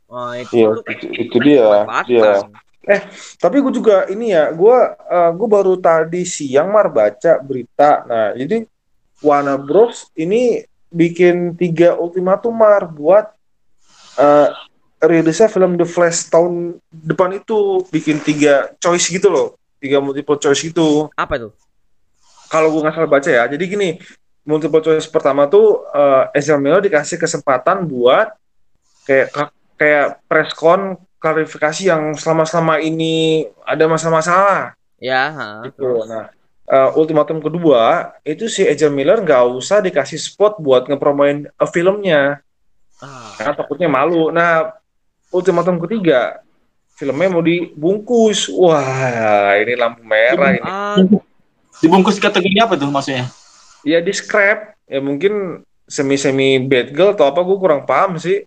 Nah, itu, Iya, itu itu- itu dia, manfaatan. iya. Tapi gue juga ini ya, gue gue baru tadi siang mar baca berita. Nah, jadi Warner Bros ini bikin tiga ultimatum mar buat eh rilisnya film The Flash tahun depan itu bikin tiga choice gitu loh, tiga multiple choice gitu. Apa itu? Kalau gue nggak salah baca ya, jadi gini multiple choice pertama tuh eh Ezra Miller dikasih kesempatan buat kayak kayak press con klarifikasi yang selama-selama ini ada masalah-masalah Ya, ha. gitu. Nah, eh, ultimatum kedua itu si Ezra Miller nggak usah dikasih spot buat ngepromoin eh, filmnya Ah. karena takutnya malu. Nah, ultimatum ketiga filmnya mau dibungkus. Wah, ini lampu merah ini. Dibungkus kategori apa tuh maksudnya? Ya di scrap ya mungkin semi-semi bad girl atau apa gue kurang paham sih.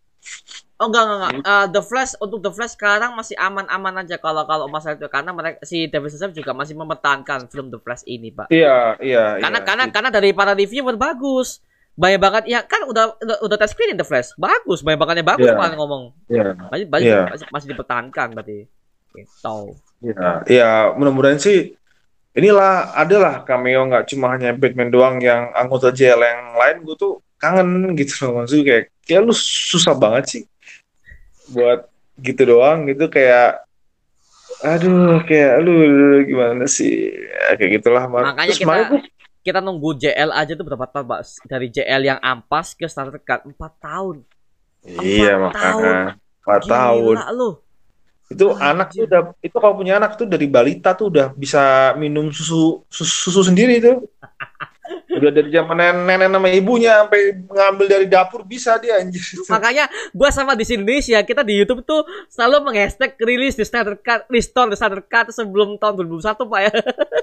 Oh enggak enggak enggak. Eh, The Flash untuk The Flash sekarang masih aman-aman aja kalau kalau masalah itu karena mereka si David Zaslav juga masih mempertahankan film The Flash ini, Pak. Iya, iya. Karena iya. karena karena dari para reviewer bagus. Banyak banget ya kan udah udah, udah test screening The Flash. Bagus, banyak banget yang bagus Iya. kemarin ngomong. Iya. Masih masih, Iya. masih, masih dipertahankan berarti. Gitu. Ya, ya mudah-mudahan sih inilah adalah cameo nggak cuma hanya Batman doang yang anggota JL yang lain gue tuh kangen gitu loh maksudnya kayak kayak lu susah banget sih buat gitu doang gitu kayak aduh kayak lu, lu gimana sih ya, kayak gitulah. Makanya Terus kita- Kita nunggu JL aja tuh berapa tahun, Pak? Dari JL yang ampas ke Starter Cut 4 tahun. iya empat makanya empat tahun Gila lu. itu Anjir. anak tuh udah itu kalau punya anak tuh dari balita tuh udah bisa minum susu susu, susu sendiri tuh udah dari zaman nenek, nenek sama ibunya sampai ngambil dari dapur bisa dia anjir Makanya gua sama di Indonesia kita di YouTube tuh selalu menghashtag rilis di Starter Cut, restore di Starter Cut sebelum tahun 2021 Pak ya.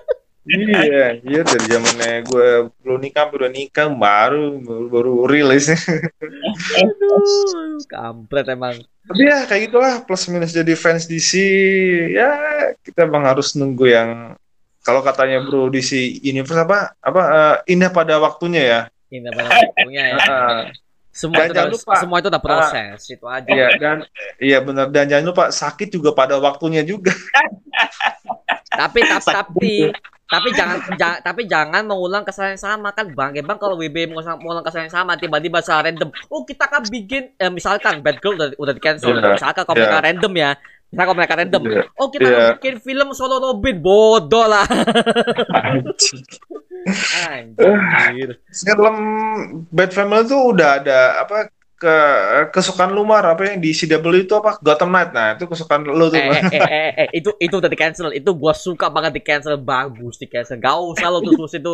iya iya dari zamannya gue belum nikah udah nikah baru baru, baru rilis Aduh, kampret emang. tapi ya kayak gitulah plus minus jadi fans DC ya kita emang harus nunggu yang kalau katanya bro DC Universe apa apa eh, indah pada waktunya ya Ini pada waktunya ya. Heeh. Semua Dan itu, jangan lupa, semua itu udah proses, itu aja. Iya dan iya benar dan jangan lupa sakit juga pada waktunya juga. Tapi tapi tapi tapi jangan ja- tapi jangan mengulang kesalahan yang sama kan bang bang kalau WB mengulang mengulang kesalahan yang sama tiba-tiba secara random oh kita akan bikin eh, misalkan Bad Girl udah udah di cancel Iya. misalkan kalau Iya. mereka random ya misalkan kalau mereka random Iya. oh kita akan Iya. bikin film solo Robin bodoh lah anjir Film Bad Family itu udah ada apa ke kesukaan lu Mar? Apa yang di CW itu apa? Gotham Knight? Nah itu kesukaan lu tuh eh, eh, eh, eh, eh, itu itu udah di cancel itu gua suka banget di cancel bagus di cancel gak usah lo terus terus itu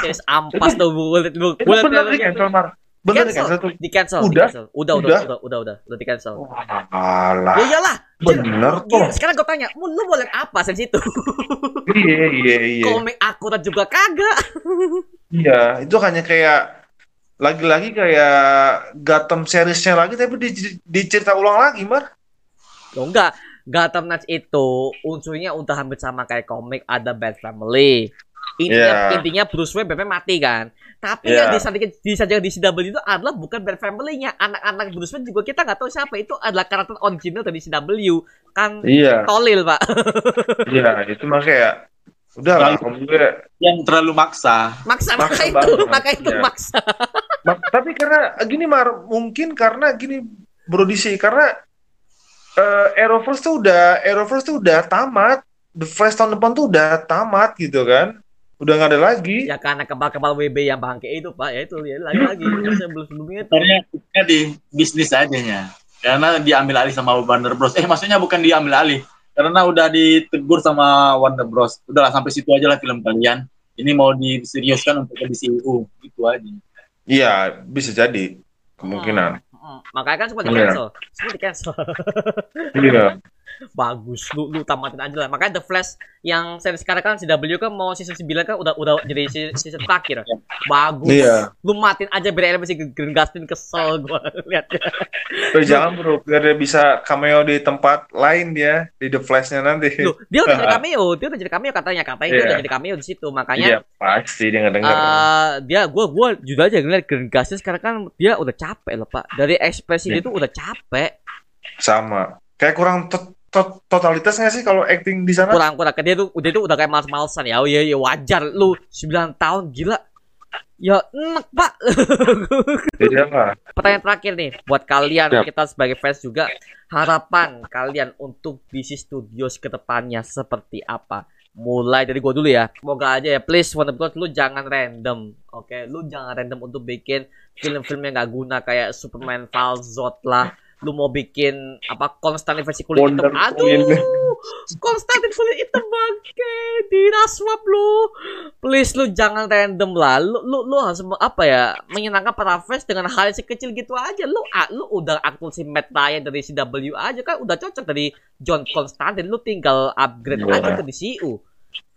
series ampas tuh bulat itu bulat bener di cancel Mar. Bener di Cancel. tuh. Di cancel Udah? udah udah? Udah? udah udah udah di cancel alah. Ya iyalah. Bener Gini, tuh. sekarang gue tanya, lu, mau lihat apa dari situ? iya iya iya. Komik akurat juga kagak. iya itu hanya kayak lagi-lagi kayak Gotham seriesnya lagi tapi di, dicerita ulang lagi Mar Loh enggak, Gotham Knights itu unsurnya udah hampir sama kayak komik ada Bad Family. Intinya, Yeah. intinya Bruce Wayne BP mati kan. Tapi Yeah. yang disajikan, disajikan di CW itu adalah bukan Bad Family-nya. Anak-anak Bruce Wayne juga kita nggak tahu siapa. Itu adalah karakter original dari CW. Kan iya Tolil, Pak. iya itu mah kayak udah lah kamu yang terlalu maksa. Maksa, Maksa maka itu, banget, maka itu iya. maksa. Ma- tapi karena gini Mar, mungkin karena gini Bro DC karena eh Arrowverse tuh udah Arrowverse tuh udah tamat. The Flash tahun depan tuh udah tamat gitu kan. Udah nggak ada lagi. Ya karena kebal-kebal WB yang bangke itu, Pak. Ya itu, ya lagi-lagi. Sebelum-sebelumnya itu. Sebenarnya ya di bisnis adanya. Karena diambil alih sama Warner Bros. Eh maksudnya bukan diambil alih. Karena udah ditegur sama Warner Bros. Udahlah sampai situ aja lah film kalian. Ini mau diseriuskan untuk ke DCU. Gitu aja. Iya, bisa jadi kemungkinan. Hmm, Makanya kan semua di cancel. Semua di cancel. Iya. Bagus. Lu lu tamatin aja lah. Makanya The Flash yang seri sekarang kan CW kan mau season 9 kan udah udah jadi se- season terakhir. Bagus. Iya. Lu matiin aja biar masih Green Gustin kesel gua lihatnya. Tapi jangan bro, biar dia bisa cameo di tempat lain dia di The Flash-nya nanti. Lu, dia udah jadi cameo, dia udah jadi cameo katanya, katanya dia Iya. udah jadi cameo di situ. Iya, Makanya pasti dia nggak dengar. eh dia gua gua juga aja ngeliat Green Gustin sekarang kan dia udah capek loh, Pak. Dari ekspresi Iya. dia tuh udah capek. Sama. Kayak kurang to- to- totalitas nggak sih kalau acting di sana? kurang kurang. Dia tuh dia tuh udah kayak males-malesan ya. Oh iya iya wajar. Lu 9 tahun gila. Ya enak pak. Iya lah. pertanyaan terakhir nih. Buat kalian Siap. kita sebagai fans juga harapan kalian untuk DC Studios ke depannya seperti apa? Mulai dari gua dulu ya. Semoga aja ya. Please Warner Bros lu jangan random oke? Lu jangan random untuk bikin film-film yang gak guna kayak Superman Falzot lah lu mau bikin apa Konstantin versi kulit hitam? Wonder aduh Woman. Konstantin kulit hitam bangke. Diraswap lu. Please lu jangan random lah. Lu lu, lu harus apa ya menyenangkan para fans dengan hal yang sekecil gitu aja. Lu lu udah akun si Matt Ryan dari CW aja kan udah cocok dari John Constantine lu tinggal upgrade Iya. aja ke DCU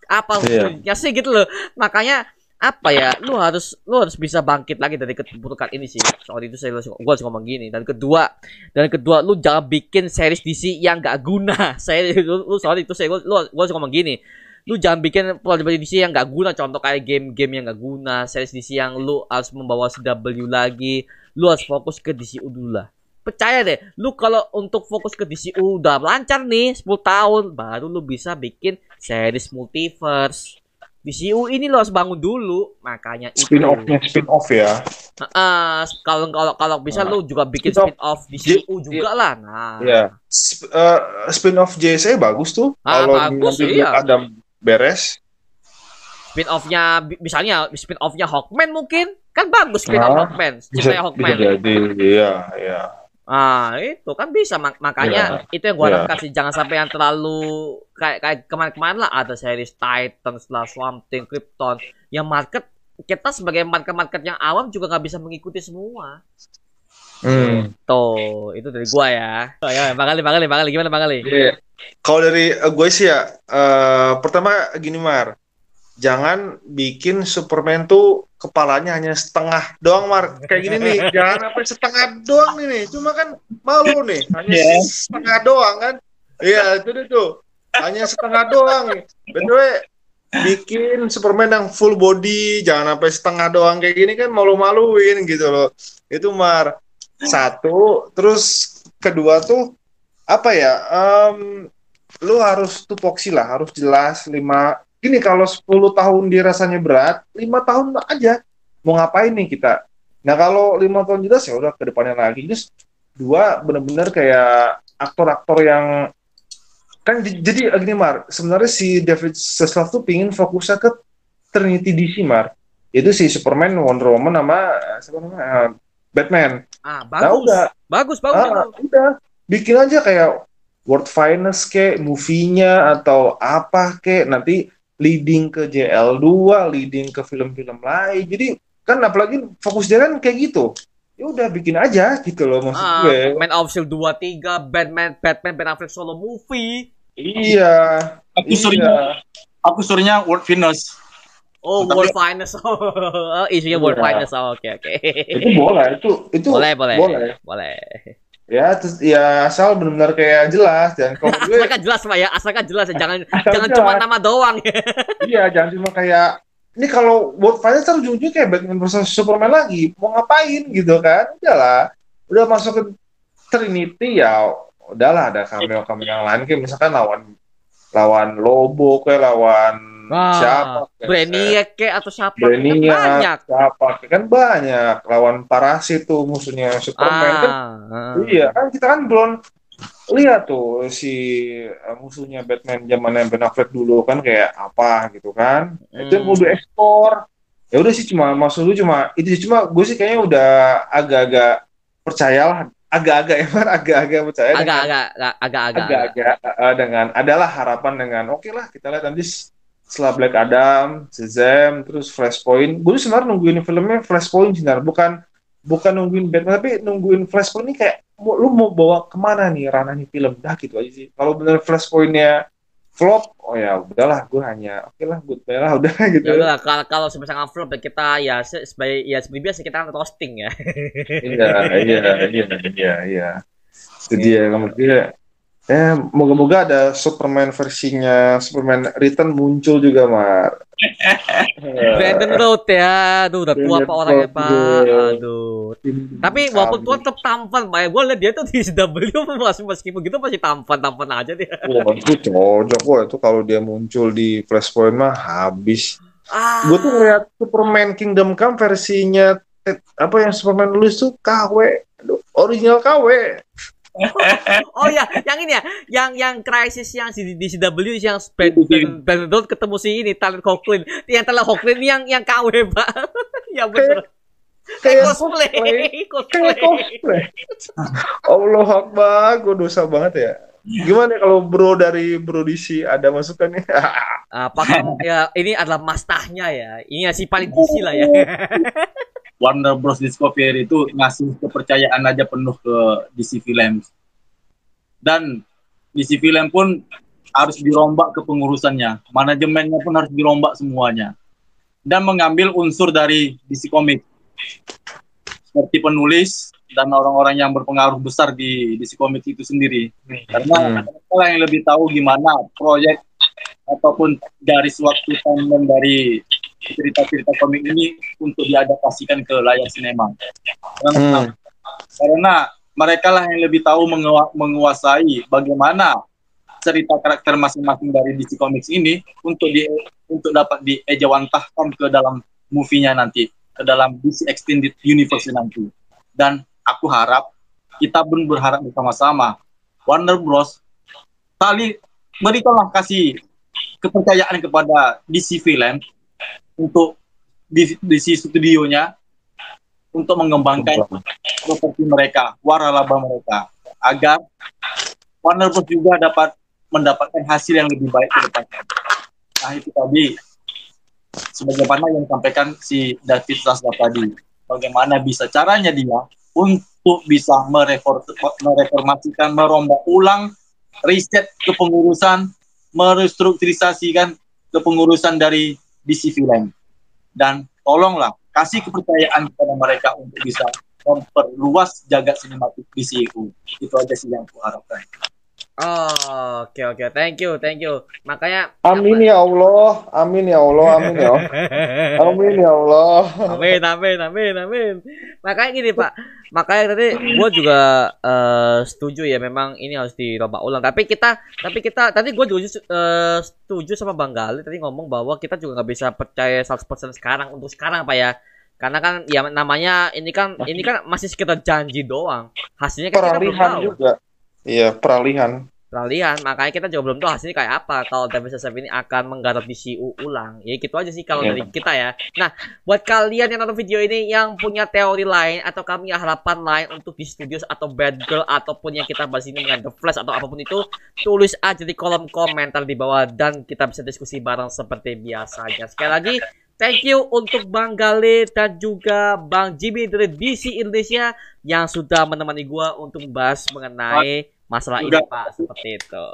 apa ya sih gitu loh. Makanya apa ya? Lu harus lu harus bisa bangkit lagi dari keterpurukan ini sih. Soal itu saya gua harus ngomong gini. Dan kedua dan kedua lu jangan bikin series DC yang gak guna. Saya lu, lu sorry itu saya gua, lu gua harus ngomong gini. Lu jangan bikin dari DC yang gak guna. Contoh kayak game-game yang gak guna series DC yang lu harus membawa CW lagi. Lu harus fokus ke DCU dulu lah. Percaya deh lu kalau untuk fokus ke DCU udah lancar nih 10 tahun baru lu bisa bikin series multiverse DCU ini lo harus bangun dulu makanya Spin off-nya spin off ya. Ah, kalau kalau kalau bisa Nah, lu juga bikin spin off DCU juga lah nah Iya. Sp- eh, spin off JSA bagus tuh. Ah, kalau nanti iya. ada beres. spin offnya bi- misalnya spin offnya Hawkman mungkin kan bagus spin off Ah, Hawkman Bisa, ceritanya bisa Hawkman jadi. Iya, iya. Ah itu kan bisa. Mak- makanya itu yang gua harapkan sih jangan sampai yang terlalu kayak kayak kemarin-kemarin lah. Ada series Titans lah Swamp Thing Krypton. Yang market kita sebagai market-market yang awam juga nggak bisa mengikuti semua. Hmm. Tuh, itu dari gua ya. Oh, ya, Bang Ali, Bang Ali, Bang Ali, gimana Bang Ali? Iya. Kalau dari eh, gue sih ya, eh, pertama gini Mar, jangan bikin Superman tuh kepalanya hanya setengah doang Mar. Kayak gini nih, jangan apa setengah doang nih, nih. Cuma kan malu nih, hanya Iya. setengah doang kan. Iya, itu dia tuh. Hanya setengah doang the way, bikin Superman yang full body, jangan sampai setengah doang kayak gini kan malu-maluin gitu loh. Itu Mar. Satu, terus kedua tuh apa ya? Um, lu harus tupoksi lah, harus jelas lima. Gini kalau 10 tahun dirasanya berat, lima tahun aja. Mau ngapain nih kita? Nah kalau lima tahun jelas ya udah ke depannya lagi. Terus dua bener-bener kayak aktor-aktor yang kan jadi gini Mar. Sebenarnya si David Zaslav tuh pingin fokusnya ke Trinity DC Mar. Itu si Superman Wonder Woman sama siapa namanya? Uh, Batman. Ah bagus. nah, udah. Bagus bagus, ah, udah. Bikin aja kayak World Finest ke movie-nya atau apa ke nanti leading ke JL2 leading ke film-film lain jadi kan apalagi fokus dia kan kayak gitu ya udah bikin aja gitu loh maksud ah, gue. Man of Steel 2 3, Batman Batman Ben Affleck solo movie. Iya. Aku iya. suruhnya aku suruhnya World Finest. Oh, Tapi, World Finest. Oh, isunya iya. World Finest. Oh, oke okay, oke. Okay. Itu boleh, itu itu boleh, boleh. Boleh. Boleh. Ya, terus ya asal benar-benar kayak jelas. Dan kalau gue asalkan jelas Pak ya, asalkan jelas ya, jangan jangan cuma nama doang. iya, jangan cuma kayak ini kalau World Finals kan ujung-ujungnya kayak Batman versus Superman lagi. Mau ngapain gitu kan? Udahlah udah masuk ke Trinity ya udahlah ada cameo cameo yang lain. Kayak misalkan lawan lawan Lobo kayak lawan Wah, siapa? Brainiac kayak atau siapa? Brainiac, kan banyak. siapa? Kan banyak. Lawan Parasit tuh musuhnya Superman kan. ah, kan ah. iya kan kita kan belum lihat tuh si uh, musuhnya Batman zaman Ben Affleck dulu kan kayak apa gitu kan. Hmm. itu yang mau diekspor ya udah sih cuma maksud lu cuma itu sih cuma gue sih kayaknya udah agak-agak percayalah. Agak-agak ya agak-agak percaya agak-agak agak-agak agak-agak. uh, dengan adalah harapan dengan oke okay lah kita lihat nanti setelah Black Adam, Shazam, terus Flashpoint. Gue sebenarnya nungguin filmnya Flashpoint sebenarnya bukan bukan nungguin Batman tapi nungguin Flashpoint ini kayak lu mau bawa ke mana nih ranahnya film? Dah gitu aja sih. Kalau bener flashpointnya flop oh ya udahlah gue hanya oke okay lah gue lah udah gitu. Ya udah kalau kalau misalnya flop ya kita ya sebagai ya seperti biasa kita kan roasting ya. Iya iya iya iya iya. Itu dia kemudian Eh, moga-moga ada Superman versinya Superman Return muncul juga, Mar. Brandon Road ya, aduh udah tua pak orangnya pak, aduh. Tapi walaupun tua tetap tampan, pak. Gue liat dia tuh di CW masih meskipun gitu masih tampan tampan aja dia. Wah itu cocok kok itu kalau dia muncul di Flashpoint mah habis. Ah. Gue tuh ngeliat Superman Kingdom Come versinya apa yang Superman nulis tuh KW, original KW oh ya, yang ini ya, yang yang krisis yang di, di CW yang Ben, ben, ben, ben ketemu si ini talent Hawkwind, yang talent Hawkwind yang yang KW pak, ya benar. Kayak cosplay, cosplay. Kayak cosplay. Allah Akbar, gue dosa banget ya. Gimana kalau bro dari bro DC ada masukan nih? Apakah ya ini adalah mastahnya ya? Ini ya si paling DC lah ya. Warner Bros Discovery itu ngasih kepercayaan aja penuh ke DC Film. Dan DC Film pun harus dirombak ke pengurusannya. Manajemennya pun harus dirombak semuanya. Dan mengambil unsur dari DC Comics. Seperti penulis dan orang-orang yang berpengaruh besar di DC Comics itu sendiri. Karena hmm. orang yang lebih tahu gimana proyek ataupun garis waktu timeline dari cerita-cerita komik ini untuk diadaptasikan ke layar sinema. Karena, hmm. karena mereka lah yang lebih tahu menguasai bagaimana cerita karakter masing-masing dari DC Comics ini untuk di untuk dapat diejawantahkan ke dalam movie-nya nanti, ke dalam DC Extended Universe nanti. Dan aku harap kita pun berharap bersama-sama Warner Bros. Tali berikanlah kasih kepercayaan kepada DC Film untuk di, di studionya untuk mengembangkan properti mereka, waralaba mereka, agar Warner Bros. juga dapat mendapatkan hasil yang lebih baik ke depannya. Nah itu tadi. Sebagaimana yang disampaikan si David Zasda tadi, bagaimana bisa caranya dia untuk bisa mereformasikan, merombak ulang riset kepengurusan, merestrukturisasikan kepengurusan dari di CV lain. Dan tolonglah kasih kepercayaan kepada mereka untuk bisa memperluas jagat sinematik di CU. Itu aja sih yang aku harapkan. Oh, oke oke. Thank you, thank you. Makanya Amin ya Allah, amin ya Allah, amin ya Allah. Amin ya Allah. Amin, amin, amin, amin. Makanya gini Pak, makanya tadi gue juga eh, setuju ya memang ini harus dirombak ulang. Tapi kita, tapi kita tadi gue juga eh, setuju sama Bang Gali tadi ngomong bahwa kita juga nggak bisa percaya 100% sekarang untuk sekarang Pak ya. Karena kan ya namanya ini kan ini kan masih sekitar janji doang. Hasilnya kan kita belum tahu. juga. Iya, peralihan. Peralihan, makanya kita juga belum tahu hasilnya kayak apa kalau David Sesef ini akan menggarap di CU ulang. Ya gitu aja sih kalau Iya. dari kita ya. Nah, buat kalian yang nonton video ini yang punya teori lain atau kami harapan lain untuk di studios atau bad girl ataupun yang kita bahas ini dengan The Flash atau apa pun itu, tulis aja di kolom komentar di bawah dan kita bisa diskusi bareng seperti biasanya. Sekali lagi, thank you untuk Bang Gale dan juga Bang Jimmy dari DC Indonesia yang sudah menemani gua untuk membahas mengenai masalah ini. Pak seperti itu.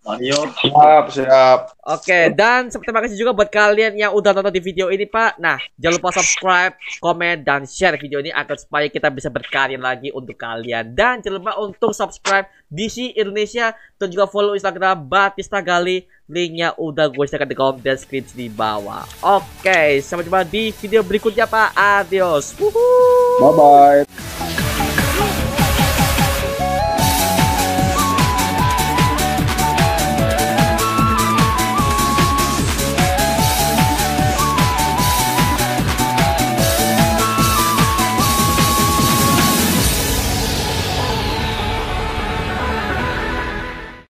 Mario Siap, siap. Oke, dan terima kasih juga buat kalian yang udah nonton di video ini, Pak. Nah, jangan lupa subscribe, komen, dan share video ini agar supaya kita bisa berkarya lagi untuk kalian. Dan jangan lupa untuk subscribe DC Indonesia dan juga follow Instagram Batista Gali. Linknya udah gue sediakan di kolom deskripsi di bawah. Oke, sampai jumpa di video berikutnya, Pak. Adios. Wuhu. Bye bye.